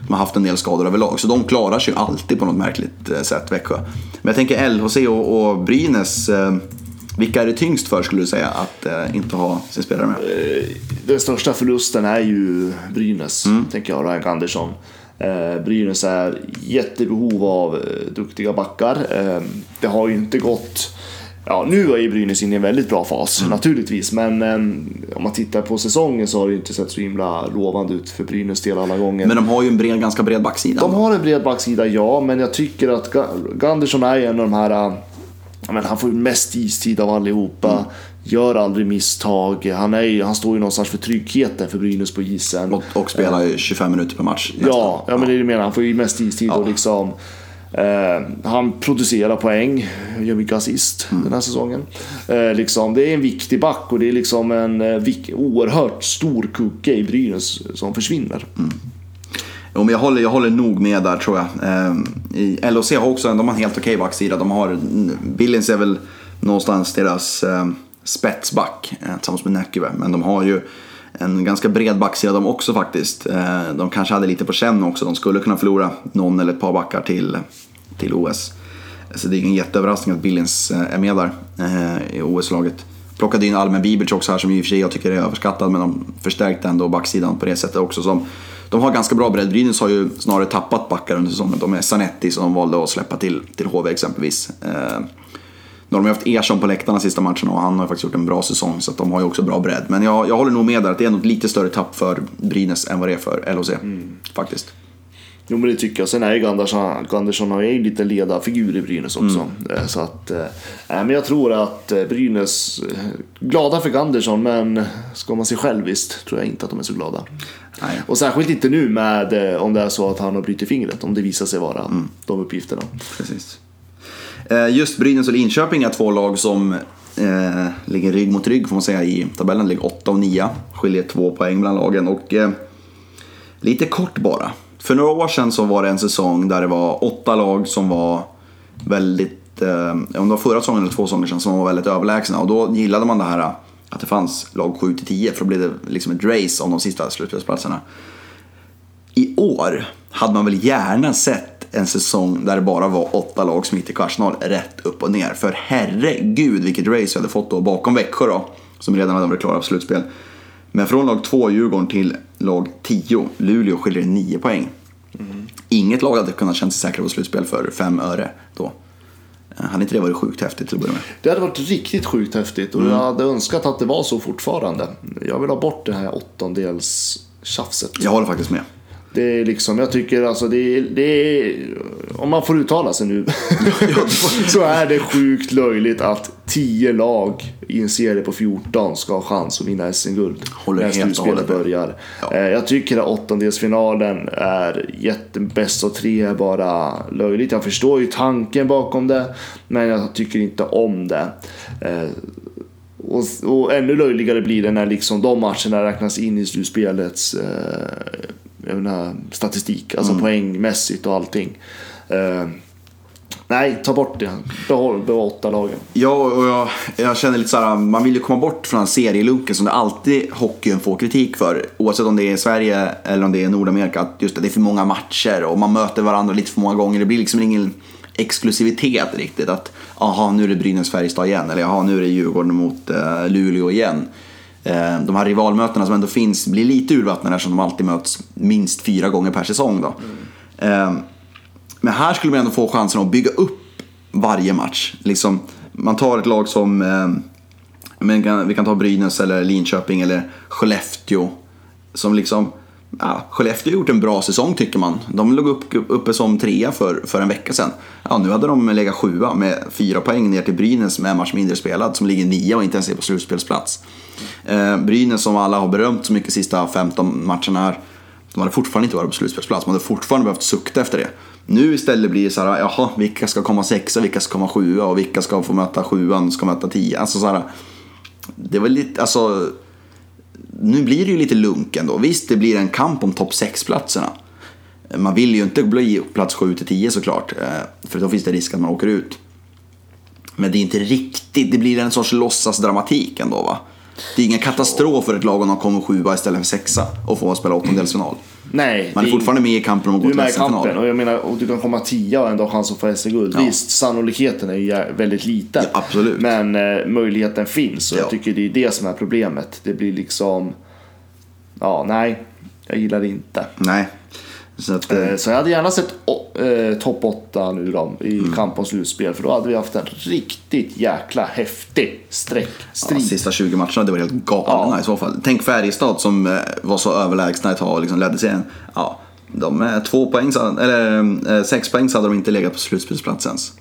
de har haft en del skador överlag, så de klarar sig ju alltid på något märkligt eh, sätt, Växjö. Men jag tänker LHC och, och Brynäs, eh, vilka är det tyngst för skulle du säga att eh, inte ha sin spelare med? den största förlusten är ju Brynäs, Mm. tänker jag, Ryan Andersson. Brynäs är jättebehov av duktiga backar. Det har ju inte gått Ja, nu är ju Brynäs inne i en väldigt bra fas Mm. naturligtvis. Men eh, om man tittar på säsongen så har det ju inte sett så himla lovande ut för Brynäs del alla gånger. Men de har ju en bred, ganska bred backsida. De har en bred backsida, ja, men jag tycker att Ga- Gandersson är en av de här... ja, men han får mest istid av allihopa. Mm. Gör aldrig misstag. Han, är, han står ju någonstans för tryggheten för Brynäs på isen. Och, och spelar ju 25 minuter per match. nästan. Ja, ja men det är det jag menar. Han får ju mest istid och liksom... Eh, han producerar poäng, gör mycket assist Mm. den här säsongen. Eh, liksom, det är en viktig back och det är liksom en eh, oerhört stor kugge i Brynäs som försvinner. Jo, men jag, håller, jag håller nog med där tror jag. I LHC har också de har en helt okej backsida. De har, Billings är väl någonstans deras eh, spetsback eh, tillsammans med Näkyvä. Men de har ju en ganska bred backsida de också faktiskt. Eh, de kanske hade lite på känn också. De skulle kunna förlora någon eller ett par backar till, till OS. Så det är ingen jätteöverraskning att Billings eh, är med där eh, i OS-laget. Plockade in Almen Bibic också här som i och för sig jag tycker är överskattad men de förstärkte ändå backsidan på det sättet också. Som, de har ganska bra bredd. Brynäs har ju snarare tappat backar under säsongen. De är Sanetti som de valde att släppa till, till HV exempelvis. Nu har de haft Ersson på läktarna sista matchen och han har faktiskt gjort en bra säsong så att de har ju också bra bredd. Men jag, jag håller nog med där att det är nog lite större tapp för Brynäs än vad det är för LHC. Faktiskt. Jo men det tycker jag. Sen är ju Gandersson, Gandersson har ju lite ledarfigur i Brynäs också. Mm. Eh, Så att, nej, men jag tror att eh, Brynäs, glada för Gandersson men ska man se själviskt tror jag inte att de är så glada. Nej. Och särskilt inte nu med om det är så att han har brutit fingret, om det visar sig vara Mm. de uppgifterna. Precis. Eh, just Brynäs och Linköping är två lag som eh, ligger rygg mot rygg får man säga i tabellen. Ligger 8 och 9. Skiljer två poäng mellan lagen. Och eh, lite kort bara. För några år sedan så var det en säsong där det var åtta lag som var väldigt, eh, om det var förra säsongen eller två säsonger sedan, som var väldigt överlägsna. Och då gillade man det här eh, att det fanns lag 7 till 10 för då blev det liksom ett race om de sista slutspelsplatserna. I år hade man väl gärna sett en säsong där det bara var åtta lag som gick till kvartsfinal rätt upp och ner. För herregud vilket race vi hade fått då bakom Växjö då, som redan hade varit klara för slutspel. Men från lag 2, Djurgården, till lag 10, Luleå, skiljer det 9 poäng. Inget lag hade kunnat känna sig säkra på slutspel för 5 öre då. Eh, Hade inte det varit sjukt häftigt till att börja med? Det hade varit riktigt sjukt häftigt och Mm. jag hade önskat att det var så fortfarande. Jag vill ha bort det här åttondels tjafset. Jag håller faktiskt med. Det är liksom, jag tycker alltså det är, det är om man får uttala sig nu, så är det sjukt löjligt att 10 lag i en serie på 14 ska ha chans att vinna SM-guld när slutspelet börjar. Ja. Eh, Jag tycker att åttondelsfinalen är jättebäst och tre är bara löjligt. Jag förstår ju tanken bakom det, men jag tycker inte om det. Eh, och, och ännu löjligare blir det när liksom de matcherna räknas in i slutspelets eh, jag menar, statistik, alltså poängmässigt och allting. Eh, nej, ta bort det. Behåll, behåll åtta lagen. Ja, och jag, jag känner lite så här, man vill ju komma bort från den serielunken som det alltid hockeyn får kritik för. Oavsett om det är Sverige eller om det är Nordamerika. Att just att det är för många matcher och man möter varandra lite för många gånger. Det blir liksom ingen exklusivitet riktigt. Att aha, nu är det Brynäs-Färjestad igen. Eller jaha, nu är det Djurgården mot uh, Luleå igen. Eh, de här rivalmötena som ändå finns blir lite urvattnade eftersom de alltid möts minst fyra gånger per säsong. Då. Mm. men här skulle man ändå få chansen att bygga upp varje match. Liksom, man tar ett lag som, eh, men vi kan ta Brynäs eller Linköping eller Skellefteå. Som liksom, ja, Skellefteå har gjort en bra säsong tycker man. De låg upp, uppe som trea för, för en vecka sedan. Ja, nu hade de legat sjua med fyra poäng ner till Brynäs med en match mindre spelad som ligger nia och inte ens är på slutspelsplats. Eh, Brynäs som alla har berömt så mycket sista 15 matcherna här. De hade fortfarande inte varit på slutspelsplats. Man hade fortfarande behövt sukta efter det. Nu istället blir det så här, jaha, vilka ska komma sexa, vilka ska komma sjua och vilka ska få möta sjuan, ska möta tio. Alltså så här, det var lite, alltså. Nu blir det ju lite lunk ändå. Visst, det blir en kamp om topp 6-platserna. Man vill ju inte bli plats 7 till 10 såklart. Eh, för då finns det risk att man åker ut. Men det är inte riktigt, det blir en sorts låtsasdramatik ändå va. Det är ingen katastrof för ett lag om de kommer sjua istället för sexa och får spela åttondelsfinal. Nej, Man är fortfarande med i kampen om att gå till med i kampen SM-final. och jag menar, du kan komma tia och ändå ha chans att få SM-guld. Ja. Visst, sannolikheten är ju väldigt liten. Ja, absolut. Men eh, möjligheten finns och Ja. jag tycker det är det som är problemet. Det blir liksom... Ja, nej. Jag gillar det inte. Nej. Så att, eh, Eh, Så jag hade gärna sett o- eh, topp 8 nu då i Mm. kamp om slutspel. För då hade vi haft en riktigt jäkla häftig Ja, streckstrid. sista 20 matcherna, det var helt galna Ja. i så fall. Tänk Färjestad som eh, var så överlägsna ett tag och liksom ledde serien. Ja, de är två poäng, eller eh, sex poäng så hade de inte legat på slutspelsplats ens.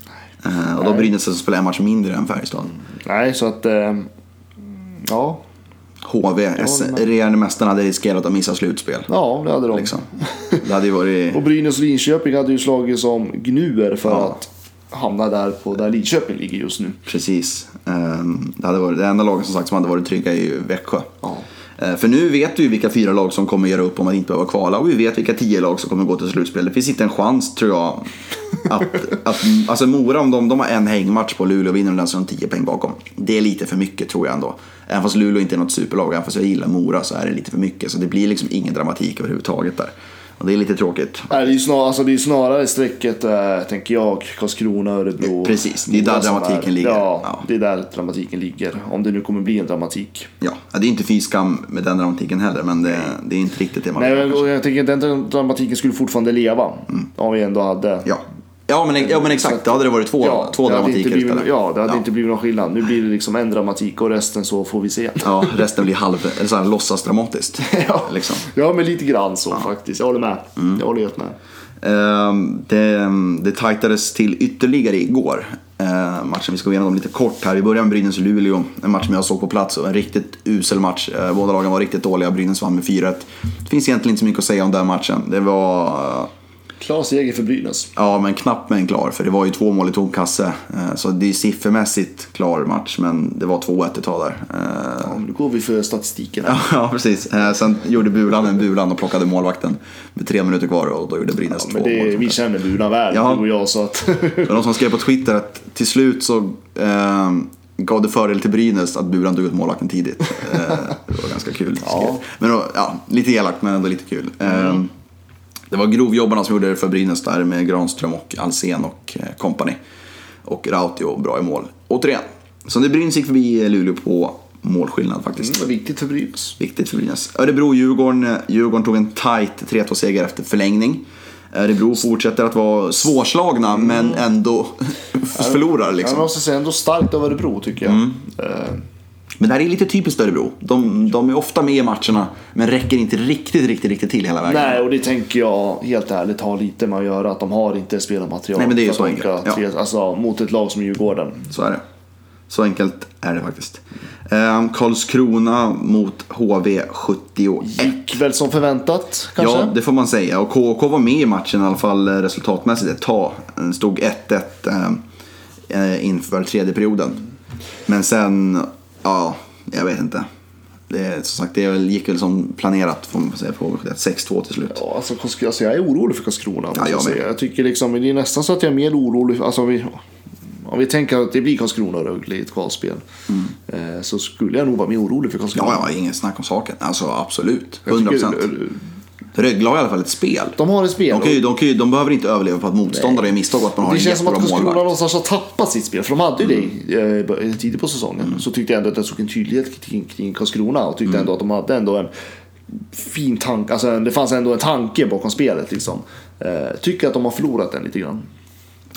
Eh, och då Brynäs som spelar en match mindre än Färjestad. Nej, så att... Eh, ja, HV, regerande mästarna, hade riskerat att missa slutspel. ja, det hade de. Liksom. Det hade varit... Och Brynäs och Linköping hade ju slagit som gnuer för Ja. att hamna där på där Linköping ligger just nu. Precis. Eh, Det, hade varit, det enda laget som sagt som hade varit trygga är ju Växjö. Ja. Eh, För nu vet vi vilka fyra lag som kommer göra upp om att inte behöva kvala och vi vet vilka tio lag som kommer gå till slutspel. Det finns inte en chans tror jag att, att alltså Mora om de, de har en hängmatch på Luleå och vinner den så de tio poäng bakom. Det är lite för mycket tror jag ändå. Även fast Luleå inte är något superlag, även fast jag gillar Mora så är det lite för mycket. Så det blir liksom ingen dramatik överhuvudtaget där. Det är lite tråkigt. Nej, det är ju snar, alltså det är snarare strecket, eh, tänker jag, Karlskrona, Örebro. Precis, det är där dramatiken är, ligger. Ja, Ja. det är där dramatiken ligger. Om det nu kommer bli en dramatik. Ja, det är inte fy skam med den dramatiken heller, men det, det är inte riktigt det man Nej, vill och jag tänker att den dramatiken skulle fortfarande leva. Om vi ändå hade... Mm. Ja. Ja, men, ja, men exakt. Då hade det varit två, två hade inte dramatiker. Ja, det hade Ja. inte blivit någon skillnad. Nu blir det liksom en dramatik och resten så får vi se. Ja, resten blir halv, eller så här, låtsas dramatiskt. ja. Liksom. ja, men lite grann så faktiskt. Jag håller med. Jag håller helt med. Ehm, det, det tajtades till ytterligare igår. Ehm, matchen vi ska gå igenom lite kort här. Vi börjar med Brynäs-Luleå. En match som jag såg på plats och en riktigt usel match. Ehm, båda lagen var riktigt dåliga. Brynäs vann med 4-1. Det finns egentligen inte så mycket att säga om den matchen. Det var... eh, Klar seger för Brynäs. Ja, men knappt men klar. För det var ju två mål i tom kasse. Ehm, så det är siffermässigt klar match. Men det var 2-1 ett tag där. Ehm, Nu går vi för statistiken. Ja, ja, precis. Eh, Sen gjorde Bulan en Bulan och plockade målvakten med tre minuter kvar och då gjorde Brynäs Men två det, mål. vi känner Bulan väl, Ja. du och jag. Så att... Det var någon som skrev på Twitter att till slut så eh, gav det fördel till Brynäs att Bulan tog ut målvakten tidigt. Eh, det var ganska kul. Ja. Men då, ja, lite elakt men ändå lite kul. Eh, det var grovjobbarna som gjorde det för Brynäs där med Granström och Alsen och eh, company. Och Rautio bra i mål. Återigen, så det Brynäs gick förbi Luleå på målskillnad faktiskt. Det var viktigt för Brynäs. Viktigt för Brynäs. Örebro-Djurgården. eh, Djurgården tog en tight 3-2-seger efter förlängning. Örebro fortsätter att vara svårslagna men ändå förlorar Jag liksom. måste säga ändå starkt av Örebro tycker jag. Eh, Men det här är lite typiskt Örebro. De, de är ofta med i matcherna men räcker inte riktigt, riktigt, riktigt till hela vägen. Nej, och det tänker jag helt ärligt har lite med att göra att de har inte spelarmaterial. Nej, men det är ju så enkelt. Ja. Alltså mot ett lag som Djurgården. Så är det. Så enkelt är det faktiskt. Ehm, Karlskrona mot HV 71. Gick väl som förväntat kanske? Ja, det får man säga. Och KK var med i matchen i alla fall eh, resultatmässigt ett tag. Stod 1-1 eh, eh, inför tredje perioden. Men sen, ja, jag vet inte. Det, som sagt, det väl- gick väl som planerat får man säga på HV71. 6-2 till slut. Ja, alltså, alltså, jag är orolig för Karlskrona. Ja, jag säga. jag tycker liksom, det är nästan så att jag är mer orolig. För, alltså, om, vi, om vi tänker att det blir Karlskrona och Rögle i ett kvalspel. Eh, så skulle jag nog vara mer orolig för Karlskrona. Ja, ja, ingen snack om saken. Alltså absolut. Jag 100 tycker- procent. Rögle har i alla fall ett spel. De har ett spel. De, kan ju, de, kan ju, de behöver inte överleva på att motståndare är misstag och att man har Det känns som att Karlskrona någonstans har tappat sitt spel. För de hade ju det Mm. eh, tidigt på säsongen. Så tyckte jag ändå att jag såg en tydlighet kring, kring Karlskrona. Och tyckte Mm. ändå att de hade ändå en fin tanke. Alltså det fanns ändå en tanke bakom spelet liksom. Eh, tycker att de har förlorat den lite grann.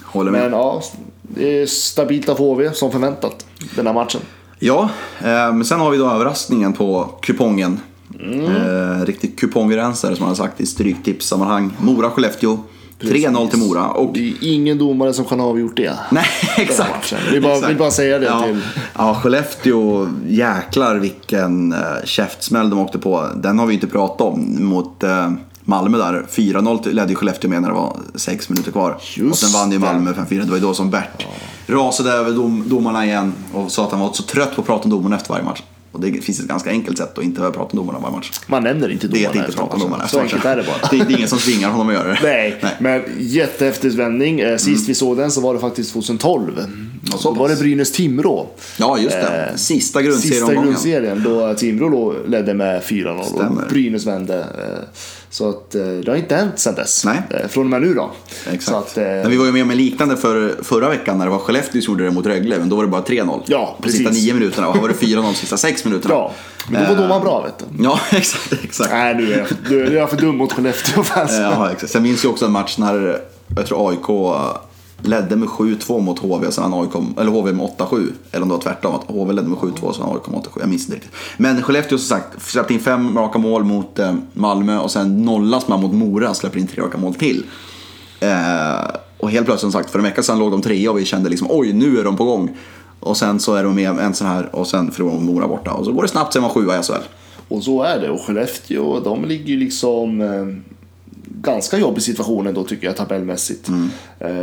Håller med. Men ja, det är stabilt av HV som förväntat den här matchen. Ja, eh, men sen har vi då överraskningen på kupongen. Mm. Eh, riktigt kupongrensare som man har sagt i stryktipssammanhang. Mora-Skellefteå. 3-0 till Mora. Och, Det är ingen domare som kan ha avgjort det. nej, exakt. Vi bara, exakt. vill bara säga det ja. till... Ja, Skellefteå, jäklar vilken uh, käftsmäll de åkte på. Den har vi inte pratat om mot eh, Malmö där. 4-0 till- ledde ju Skellefteå med när det var sex minuter kvar. Just och sen vann ju. Malmö 5-4. Det var ju då som Bert rasade över dom, domarna igen och sa att han var så trött på att prata om domarna efter varje match. Och det finns ett ganska enkelt sätt att inte behöva prata om domarna varje match. Man nämner inte Det är domarna inte prata om domarna efter Så enkelt är det bara. Det, det är ingen som tvingar honom att göra det. Nej, Nej. men jättehäftig vändning. Eh, Sist vi såg den så var det faktiskt 2012. Ja, Då var det. Brynäs-Timrå. Ja, just det. Eh, Sista Sista grundserieomgången. grundserien då Timrå ledde med 4-0 Stämmer. och Brynäs vände. eh, Så att eh, det har inte hänt sedan dess. Nej. Från och med nu då. Exakt. Att, eh, Men vi var ju med om en liknande för, förra veckan när det var Skellefteå som gjorde det mot Rögle, men då var det bara 3-0. Ja, På sista precis. nio minuterna och här var det 4-0 de sista sex minuterna. Ja, men då var domaren bra vet du. Ja, exakt. exakt. Nej, nu är jag, nu är jag för dum mot Skellefteå-fans. Ja, exakt. Sen minns jag också en match när jag tror AIK ledde med 7-2 mot HV och sen AIK, eller HV med 8-7. Eller om det var tvärtom, att HV ledde med 7-2 och sen AIK med 8-7. Jag minns inte riktigt. Men Skellefteå som sagt släppte in fem raka mål mot eh, Malmö och sen nollas man mot Mora släpper in tre raka mål till. Eh, och helt plötsligt som sagt, för en vecka sedan låg de trea och vi kände liksom oj, nu är de på gång. Och sen så är de med en sån här och sen förlorar de mot Mora borta. Och så går det snabbt sen var sjua i SHL. Och så är det. Och Skellefteå, de ligger ju liksom eh, ganska jobbig situation ändå tycker jag tabellmässigt. Mm.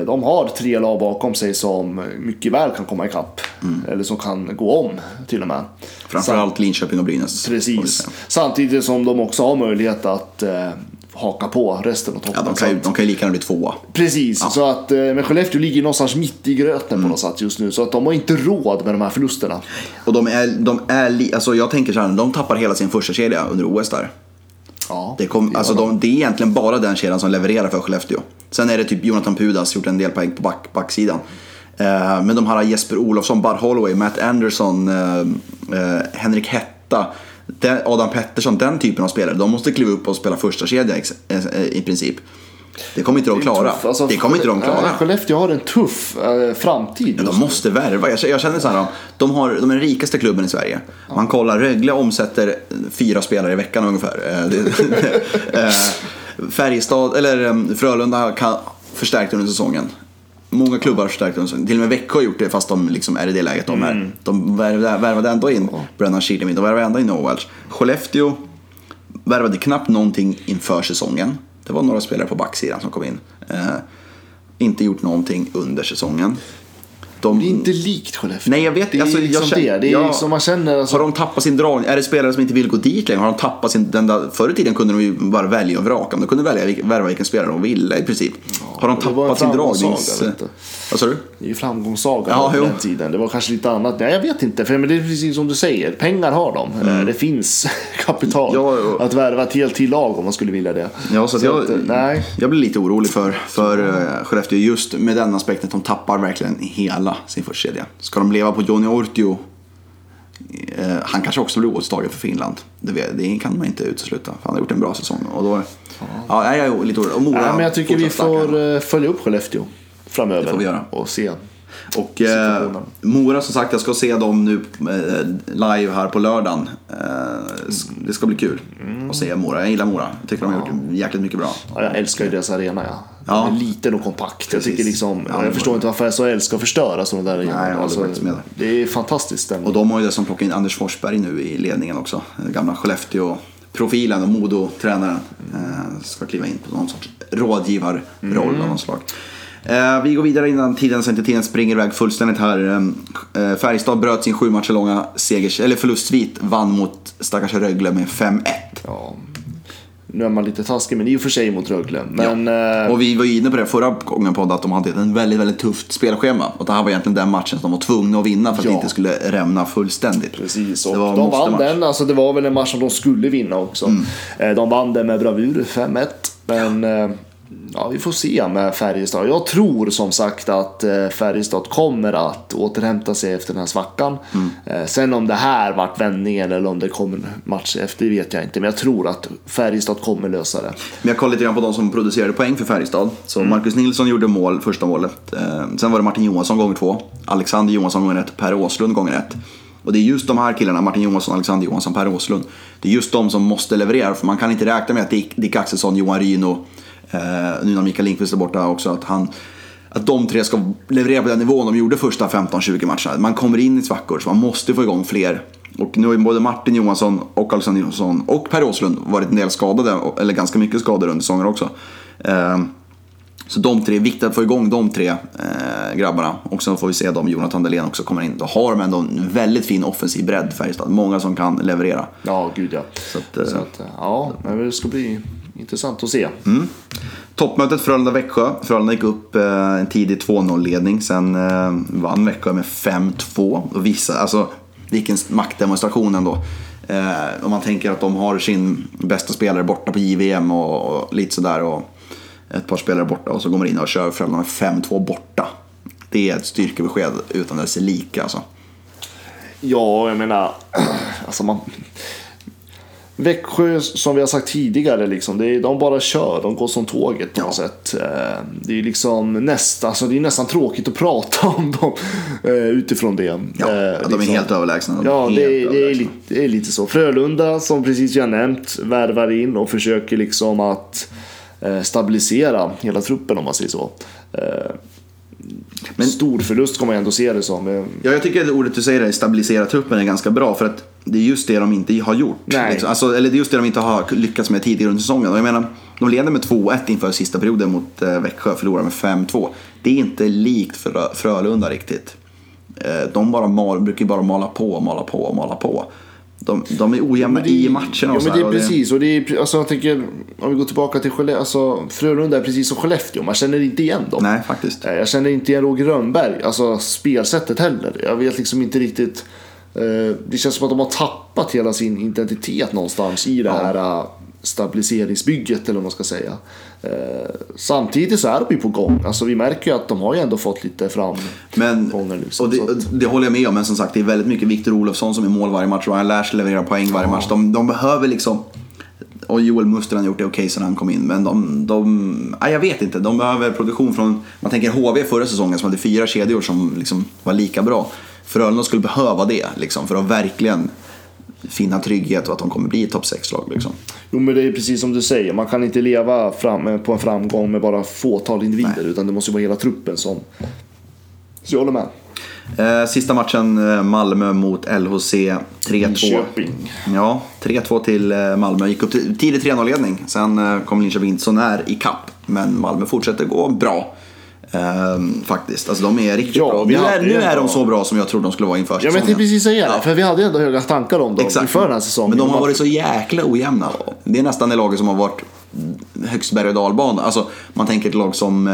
De har tre lag bakom sig som mycket väl kan komma ikapp. Mm. Eller som kan gå om till och med. Framförallt Linköping och Brynäs. Precis. Samtidigt som de också har möjlighet att eh, haka på resten av toppen. Ja, de kan, ju, de kan ju lika gärna bli tvåa. Precis, så att eh, men Skellefteå ligger någonstans mitt i gröten på något sätt just nu. Så att de har inte råd med de här förlusterna. Och de är, de är alltså jag tänker så här, de tappar hela sin första kedja under OS där. Ja, Det, kom, alltså de. de, det är egentligen bara den kedjan som levererar för Skellefteå. Sen är det typ Jonathan Pudas, gjort en del poäng på back, backsidan. Eh, men de här Jesper Olofsson, Bud Holloway, Matt Anderson, eh, eh, Henrik Hetta, Adam Pettersson, den typen av spelare. De måste kliva upp och spela första kedja ex, eh, i princip. Det kommer inte de klara. Tuff, alltså, det kommer inte de klara. Nej, Skellefteå har en tuff eh, framtid. De måste värva. Jag, jag känner så här, de, har, de är den rikaste klubben i Sverige. Man kollar, Rögle omsätter fyra spelare i veckan ungefär. Eh, eh, Färjestad, eller Frölunda kan förstärkt under säsongen. Många klubbar har förstärkt under säsongen. Till och med Växjö har gjort det fast de liksom är i det läget de är. De värvade, värvade ändå in Brennan Kihlin, de värvade ändå in Welch. Skellefteå värvade knappt någonting inför säsongen. Det var några spelare på backsidan som kom in. Eh, inte gjort någonting under säsongen. De, Det är inte likt Skellefteå. Nej, jag vet. Det är Alltså, jag liksom känner- det. Det är ja. liksom man känner... Alltså, Har de tappat sin dragning? Är det spelare som inte vill gå dit längre? Har de tappat sin... Den där, förr i tiden kunde de ju bara välja och vraka. De kunde välja värva vilken spelare de ville i princip. har de tappat sin dragnings... Vad sa du? Det är ju framgångssaga Ja, på den tiden. Det var kanske lite annat. Nej, jag vet inte. För men det är precis som du säger. Pengar har de. Eh, Det finns kapital Mm. Ja, ja. att värva ett helt till lag om man skulle vilja det. Ja, så att jag, eh, nej. jag blir lite orolig för, för eh, Skellefteå just med den aspekten att de tappar verkligen hela sin förstkedja. Ska de leva på Johnny Ortio? Eh, han kanske också blir åtstagen för Finland. Det, vet- det kan man inte utesluta. För han har gjort en bra säsong. Och då, ja, jag är lite orolig. Och Mora Nej, men jag tycker vi får eh, följa upp Skellefteå framöver. Det får vi göra. Och se. Och eh. Mora som sagt, jag ska se dem nu eh, live här på lördagen. Eh, det ska bli kul Mm. att se Mora. Jag gillar Mora. Jag tycker de har gjort jäkligt mycket bra. Ja, jag älskar ju deras arena. Ja. Ja. Den är liten och kompakt. Jag, tycker liksom, Ja, jag förstår inte varför SHL ska förstöra sådana där arenor. jag håller faktiskt med. Det är fantastiskt. Den. Och de har ju dessutom plockat in Anders Forsberg nu i ledningen också. Den gamla Skellefteå-profilen och Modo-tränaren. Eh, ska kliva in på någon sorts rådgivarroll Mm. av något slag. Eh, vi går vidare innan tiden, inte tiden springer iväg fullständigt här. Eh, Färjestad bröt sin sju matcher långa segers, eller förlustsvit, vann mot stackars Rögle med 5-1. Ja. Nu är man lite taskig, men i och för sig mot Rögle. Men eh, Och vi var ju inne på det förra gången podd att de hade en väldigt, väldigt tufft spelschema. Och det här var egentligen den matchen som de var tvungna att vinna för att Ja. det inte skulle rämna fullständigt. Precis, och de vann måste-match. den. Alltså det var väl en match som de skulle vinna också. Mm. De vann den med bravur, 5-1. Men eh, ja, vi får se med Färjestad. Jag tror som sagt att eh, Färjestad kommer att återhämta sig efter den här svackan. Mm. Eh, Sen om det här vart vändningen eller om det kommer en match efter, det vet jag inte. Men jag tror att Färjestad kommer lösa det. Men jag kollade lite grann på de som producerade poäng för Färjestad. Så Mm. Marcus Nilsson gjorde mål, första målet. Eh, sen var det Martin Johansson gånger två. Alexander Johansson gånger ett. Per Åslund gånger ett. Och det är just de här killarna, Martin Johansson, Alexander Johansson, Per Åslund. Det är just de som måste leverera. För man kan inte räkna med att Dick, Dick Axelsson, Johan Ryno, eh, nu när Mikael Lindqvist är borta också, att han att de tre ska leverera på den nivån de gjorde första 15-20 matcherna. Man kommer in i svackor så man måste få igång fler. Och nu har ju både Martin Johansson och Alexander Johansson och Per Åslund varit en del skadade, eller ganska mycket skadade under säsongen också. Eh, Så de tre, viktigt att få igång de tre eh, grabbarna. Och sen får vi se om Jonathan Dahlén också kommer in. Då har de ändå en väldigt fin offensiv bredd Färjestad. Många som kan leverera. Ja, gud ja. Så att, eh, Så att, eh, ja, men det ska bli intressant att se. Mm. Toppmötet Frölunda-Växjö. Frölunda gick upp eh, en tidig 2-0-ledning. Sen eh, vann Växjö med 5-2. Och vissa, alltså, vilken maktdemonstration ändå. Eh, om man tänker att de har sin bästa spelare borta på JVM och, och lite sådär. Och ett par spelare borta och så går man in och kör Frölunda med 5-2 borta. Det är ett styrkebesked utan dess lika alltså. Ja, jag menar, alltså man... Växjö, som vi har sagt tidigare, liksom, det är, de bara kör. De går som tåget på något sätt. Eh, Det är liksom nästan, alltså det är nästan tråkigt att prata om dem eh, utifrån det. Ja, Eh, att de är liksom. helt överlägsna. De är Ja, helt det är, det, överlägsna. lite, det är lite så. Frölunda, som precis jag nämnt, värvar in och försöker liksom att eh, stabilisera hela truppen om man säger så. Men- Stor förlust kommer jag ändå se det som. Eh, Ja, jag tycker att ordet du säger, där, stabilisera truppen, är ganska bra. För att det är just det de inte har gjort. Nej. Liksom. Alltså, eller det är just det de inte har lyckats med tidigare under säsongen. Och jag menar, de leder med 2-1 inför sista perioden mot eh, Växjö, förlorar med 5-2. Det är inte likt Frö- Frölunda riktigt. Eh, de bara mal, brukar bara mala på och mala på och mala på. De, de är ojämna Men det- i matcherna Ja, men det är precis. Och det är, alltså, jag tänker, om vi går tillbaka till Skellefteå. Alltså, Frölunda är precis som Skellefteå. Man känner inte igen dem. Nej, faktiskt. Eh, Jag känner inte igen Roger Rönnberg, alltså spelsättet heller. Jag vet liksom inte riktigt. eh, Det känns som att de har tappat hela sin identitet någonstans i det här eh, stabiliseringsbygget eller vad man ska säga. Eh, Samtidigt så är de ju på gång. Alltså vi märker ju att de har ju ändå fått lite Men, framgångar nu. och det, att- det håller jag med om, men som sagt det är väldigt mycket Viktor Olofsson som är mål varje match. Ryan Lash levererar poäng varje match. De, de behöver liksom... Och Joel Muster har gjort det okej sedan han kom in. Men de, de... Nej, jag vet inte. De behöver produktion från... Man tänker HV förra säsongen som hade fyra kedjor som liksom var lika bra. Frölunda skulle behöva det liksom, för att verkligen finna trygghet och att de kommer bli topp 6-lag. Liksom. Jo men det är precis som du säger, man kan inte leva fram, eh, på en framgång med bara fåtal individer. Utan det måste vara hela truppen som... Så jag håller med. Eh, sista matchen, eh, Malmö mot LHC 3-2. Köping. Ja, 3-2 till Malmö. Gick upp till tidig 3-0-ledning. Sen kom Linköping inte så när i kapp. Men Malmö fortsätter gå bra. Ehm, faktiskt. Alltså de är riktigt Ja, bra. Nu är, nu är de så bra som jag trodde de skulle vara inför Ja men precis säga Ja. för vi hade ändå höga tankar om dem Exakt. inför den här säsongen. Men de har varit så jäkla ojämna. Det är nästan det laget som har varit högst berg och dalbana. Alltså, man tänker ett lag som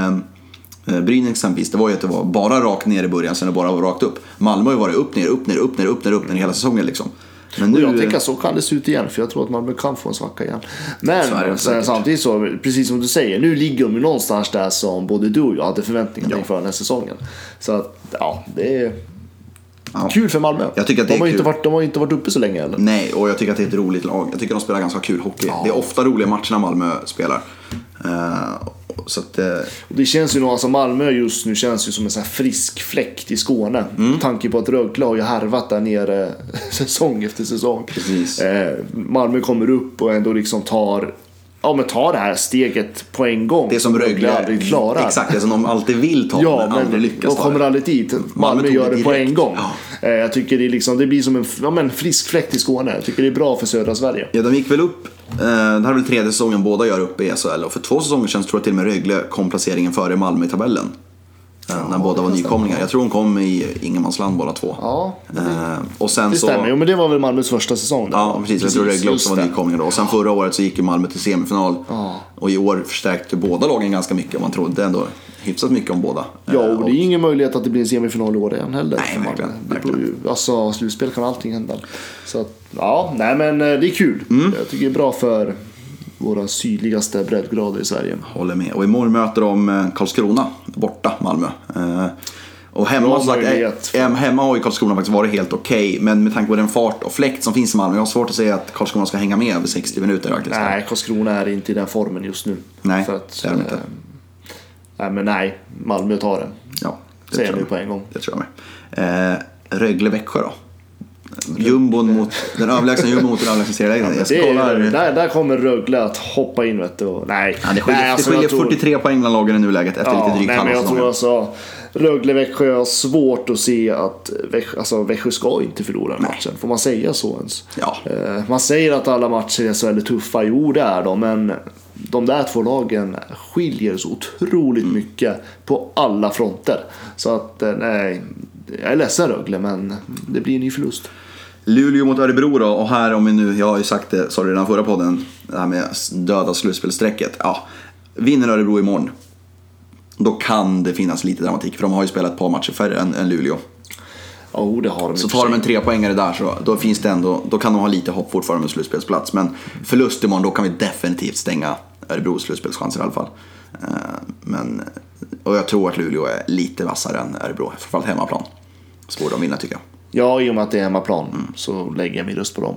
eh, Brynäs exempelvis. Det var ju att det var bara rakt ner i början, sen det bara var rakt upp. Malmö har ju varit upp, ner, upp, ner, upp, ner, upp, ner, upp, ner hela säsongen liksom. Men nu... jag tänker att så kan det se ut igen, för jag tror att Malmö kan få en svacka igen. Men Så är samtidigt så, precis som du säger, nu ligger de ju någonstans där som både du och jag hade förväntningar Ja. inför den här säsongen. Så att, ja, det är Ja. kul för Malmö. Jag tycker att det de, har ju inte kul. varit, de har inte varit uppe så länge heller. Nej, och jag tycker att det är ett roligt lag. Jag tycker de spelar ganska kul hockey. Det är ofta roliga matcher när Malmö spelar. Eh, så att, eh, Det känns ju nog, alltså Malmö just nu känns ju som en sån frisk fläkt i Skåne. Mm. Med tanke på att Rögle har ju härvat där nere säsong efter säsong. Precis. Eh, Malmö kommer upp och ändå liksom tar, ja, men tar det här steget på en gång. det som Rögle aldrig klarar. Exakt, det som de alltid vill ta Ja, men aldrig lyckas de ta kommer det. aldrig dit. Malmö, tog gör det det på direkt. en gång. Ja. Eh, Jag tycker det, liksom, det blir som en ja, men frisk fläkt i Skåne. Jag tycker det är bra för södra Sverige. Ja, de gick väl upp. Eh, det här är väl tredje säsongen båda gör upp i SHL. Och för två säsonger sedan tror jag till och med Rögle kom placeringen före Malmö i tabellen. Eh, när båda var nykomlingar. Jag tror de kom i ingenmansland båda två. Ja, Eh, och sen det så... stämmer. Jo, men det var väl Malmös första säsong. där. Ja, precis. Jag tror Rögle också var det. nykomlingar då. Och sen förra året så gick ju Malmö till semifinal. Och i år förstärkte båda lagen ganska mycket. Man trodde ändå hyfsat mycket om båda. Ja, Eh, och det är ingen möjlighet att det blir en semifinal i år igen heller. Nej, Malmö. verkligen, Det beror ju, alltså, slutspel kan allting hända. Så att, ja, nej men eh, det är kul. Mm. Jag tycker det är bra för våra sydligaste breddgrader i Sverige. Håller med. Och imorgon möter de eh, Karlskrona, borta Malmö. Eh, Och hemma, sagt, eh, hemma har ju Karlskrona faktiskt varit helt okej. men med tanke på den fart och fläkt som finns i Malmö. Jag har svårt att säga att Karlskrona ska hänga med över 60 minuter faktiskt. Nej, Karlskrona är inte i den formen just nu. Nej, För att, det är de inte. Nej, men nej. Malmö tar det. Ja, det Säger med. på en gång. Det tror jag med. Eh, Rögle-Växjö då? Jumbon mot, den överlägsna jumbon mot den överlägsna serieledaren. Det är, kollar. där, där kommer Rögle att hoppa in vet du. och- Nej, Ja, det skiljer, nej, alltså, det skiljer tror- 43 poäng bland lagen i nuläget efter Ja, lite drygt nej, halva jag tror säsongen. alltså Rögle-Växjö har svårt att se att Växjö, alltså Växjö ska inte förlora den matchen. Får man säga så ens? Ja. Eh, Man säger att alla matcher i SHL är tuffa, jo det är de, men de där två lagen skiljer så otroligt Mm. mycket på alla fronter. Så att eh, nej, jag är ledsen Rögle, men det blir en ny förlust. Luleå mot Örebro då, och här om vi nu, jag har ju sagt det, sa det redan förra podden, det här med döda slutspelsträcket. Ja, vinner Örebro imorgon, då kan det finnas lite dramatik, för de har ju spelat ett par matcher färre än, än Luleå. Jo, det har de Så tar de en trepoängare där så då, finns det ändå, då kan de ha lite hopp fortfarande med slutspelsplats. Men förlust imorgon, då kan vi definitivt stänga Örebros slutspelschanser i alla fall. Eh, Men, och jag tror att Luleå är lite vassare än Örebro, framförallt hemmaplan. Så borde de vinna tycker jag. Ja, i och med att det är hemmaplan så lägger jag min röst på dem.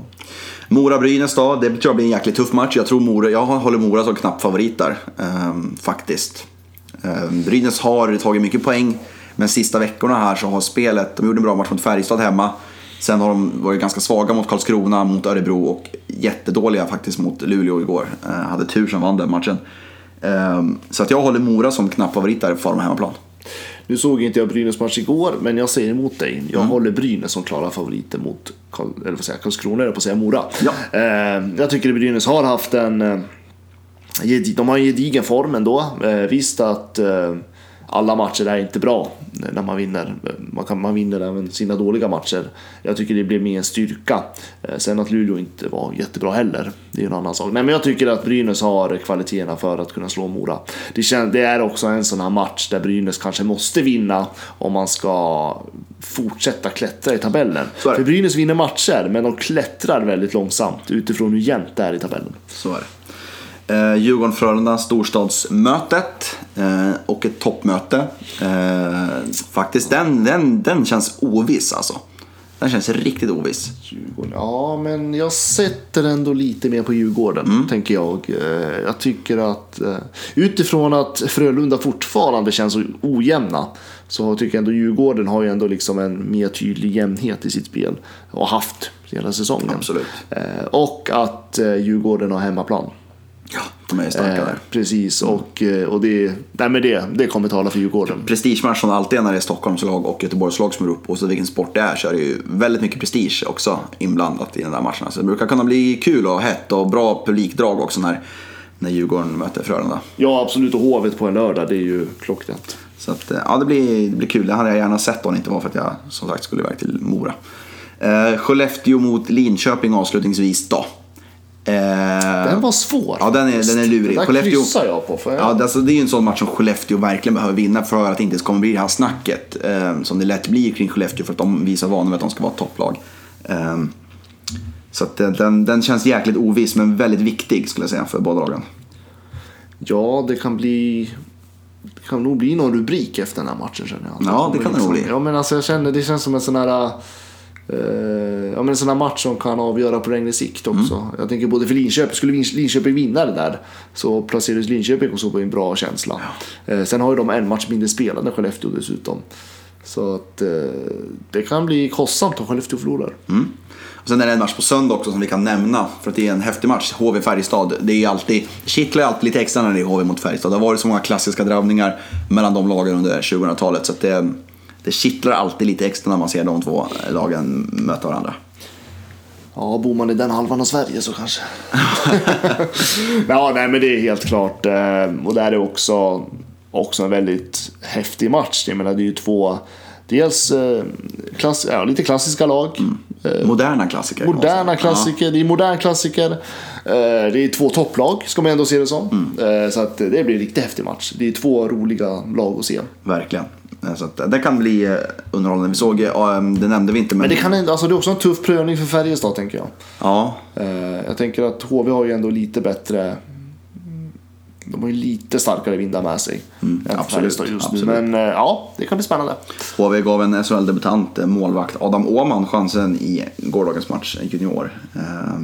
Mora-Brynäs då, det tror jag blir en jäkligt tuff match. Jag, tror Mora, jag håller Mora som knapp favorit där, ehm, faktiskt. Ehm, Brynäs har tagit mycket poäng, men sista veckorna här så har spelet, de gjorde en bra match mot Färjestad hemma. Sen har de varit ganska svaga mot Karlskrona, mot Örebro och jättedåliga faktiskt mot Luleå igår. Ehm, hade tur som vann den matchen. Ehm, så att jag håller Mora som knapp favorit där för dem hemmaplan. Nu såg inte jag Brynäs match igår, men jag säger emot dig. Jag Mm. håller Brynäs som klara favoriter mot Karl, eller vad säger Karlskrona, eller på att säga Mora. Ja. Eh, jag tycker att Brynäs har haft en... Eh, de har en gedigen form ändå. Eh, visst att eh, alla matcher är inte bra när man vinner. Man, kan, man vinner även sina dåliga matcher. Jag tycker det blir mer en styrka. Eh, sen att Luleå inte var jättebra heller, det är en annan sak. Nej, men jag tycker att Brynäs har kvaliteterna för att kunna slå Mora. Det, kän, det är också en sån här match där Brynäs kanske måste vinna om man ska fortsätta klättra i tabellen. För Brynäs vinner matcher, men de klättrar väldigt långsamt utifrån hur jämnt det är i tabellen. Så är det. Eh, Djurgården-Frölunda, storstadsmötet eh, och ett toppmöte. Eh, faktiskt, den, den, den känns oviss alltså. Den känns riktigt oviss. Djurgården. Ja, men jag sätter ändå lite mer på Djurgården, tänker jag. Eh, Jag tycker att eh, utifrån att Frölunda fortfarande känns ojämna så tycker jag ändå Djurgården har ju ändå liksom en mer tydlig jämnhet i sitt spel och haft hela säsongen. Absolut. Eh, Och att Djurgården har hemmaplan. Ja, de är starka Eh, där. Precis, och, eh, och det, nej, men det, det kommer tala för Djurgården. Prestigematch som alltid är när det är Stockholmslag och Göteborgslag som är upp. Oavsett vilken sport det är så är det ju väldigt mycket prestige också inblandat i den där matcherna. Så det brukar kunna bli kul och hett och bra publikdrag också när, när Djurgården möter Frölunda. Ja, absolut. Och Hovet på en lördag, det är ju klockrent. Så att, eh, ja, det blir, det blir kul. Det hade jag gärna sett om det inte var för att jag som sagt skulle iväg till Mora. Eh, Skellefteå mot Linköping avslutningsvis då. Eh, Den var svår. Ja, den är, den är lurig. Den där kryssar jag på. För jag... Ja, alltså, det är ju en sån match som Skellefteå verkligen behöver vinna för att det inte ska bli det här snacket eh, som det lätt blir kring Skellefteå för att de visar vana vid att de ska vara topplag. Eh, så att den- den, den känns jäkligt oviss men väldigt viktig skulle jag säga för båda lagen. Ja, det kan bli... Det kan nog bli någon rubrik efter den här matchen känner jag. Ja, det kan det nog bli. Ja, men alltså jag känner, det känns som en sån här... eh, ja, men en sån här match som kan avgöra på längre sikt också. Mm. Jag tänker både för Linköping, skulle Lin- Linköping vinna det där så placeras Linköping också på en bra känsla. Eh, sen har ju de en match mindre spelade än Skellefteå dessutom. Så att eh, det kan bli kostsamt om Skellefteå förlorar. Och sen är det en match på söndag också som vi kan nämna för att det är en häftig match. HV Färjestad. Det är alltid, kittlar alltid lite extra när det är HV mot Färjestad. Det har varit så många klassiska drabbningar mellan de lagen under 2000-talet så det, det kittlar alltid lite extra när man ser de två lagen möta varandra. Ja, bor man i den halvan av Sverige så kanske. ja, nej men det är helt klart. eh, Och där är också, också en väldigt häftig match. Jag menar det är ju två, dels eh, klass, ja, lite klassiska lag. Eh, Moderna klassiker. Moderna klassiker, det är modern klassiker. Det är två topplag ska man ändå se det som. Mm. Så att det blir en riktigt häftig match. Det är två roliga lag att se. Verkligen. Eh, Så att det kan bli eh, underhållande. Vi såg, ja, det nämnde vi inte men... Men det, kan, alltså det är också en tuff prövning för Färjestad tänker jag. Ja, Eh, Jag tänker att HV har ju ändå lite bättre... De har ju lite starkare vindar med sig. än absolut, absolut. Men eh, ja, det kan bli spännande. HV gav en SHL-debutant, eh, målvakt Adam Åhman, chansen i gårdagens match, eh, junior. Eh,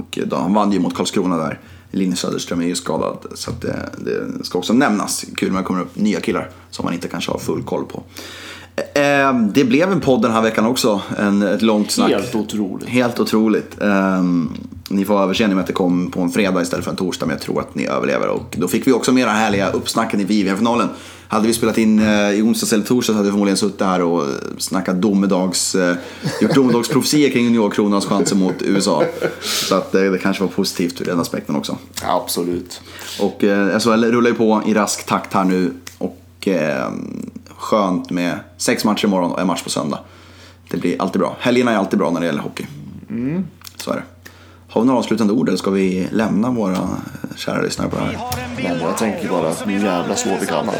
Och då, han vann ju mot Karlskrona där. Linus Söderström är ju skadad, så det, det ska också nämnas. Kul när det kommer upp nya killar som man inte kanske har full koll på. Eh, Det blev en podd den här veckan också, en, ett långt snack. Helt otroligt. Helt otroligt. Ehm, ni får överseende med att det kom på en fredag istället för en torsdag, men jag tror att ni överlever. Och då fick vi också mera härliga uppsnacken i VM-finalen. Hade vi spelat in eh, i onsdags eller torsdags hade vi förmodligen suttit här och snackat domedags, eh, gjort domedagsprofetior kring juniorkronans chanser mot USA. Så att eh, det kanske var positivt ur den aspekten också. Absolut. Och eh, SHL rullar ju på i rask takt här nu. Och eh, skönt med sex matcher imorgon och en match på söndag. Det blir alltid bra. Helgerna är alltid bra när det gäller hockey. Så är det. Har vi några avslutande ord eller ska vi lämna våra kära lyssnare på det här? Nej, jag tänker bara att nu jävla slår vi Kanada.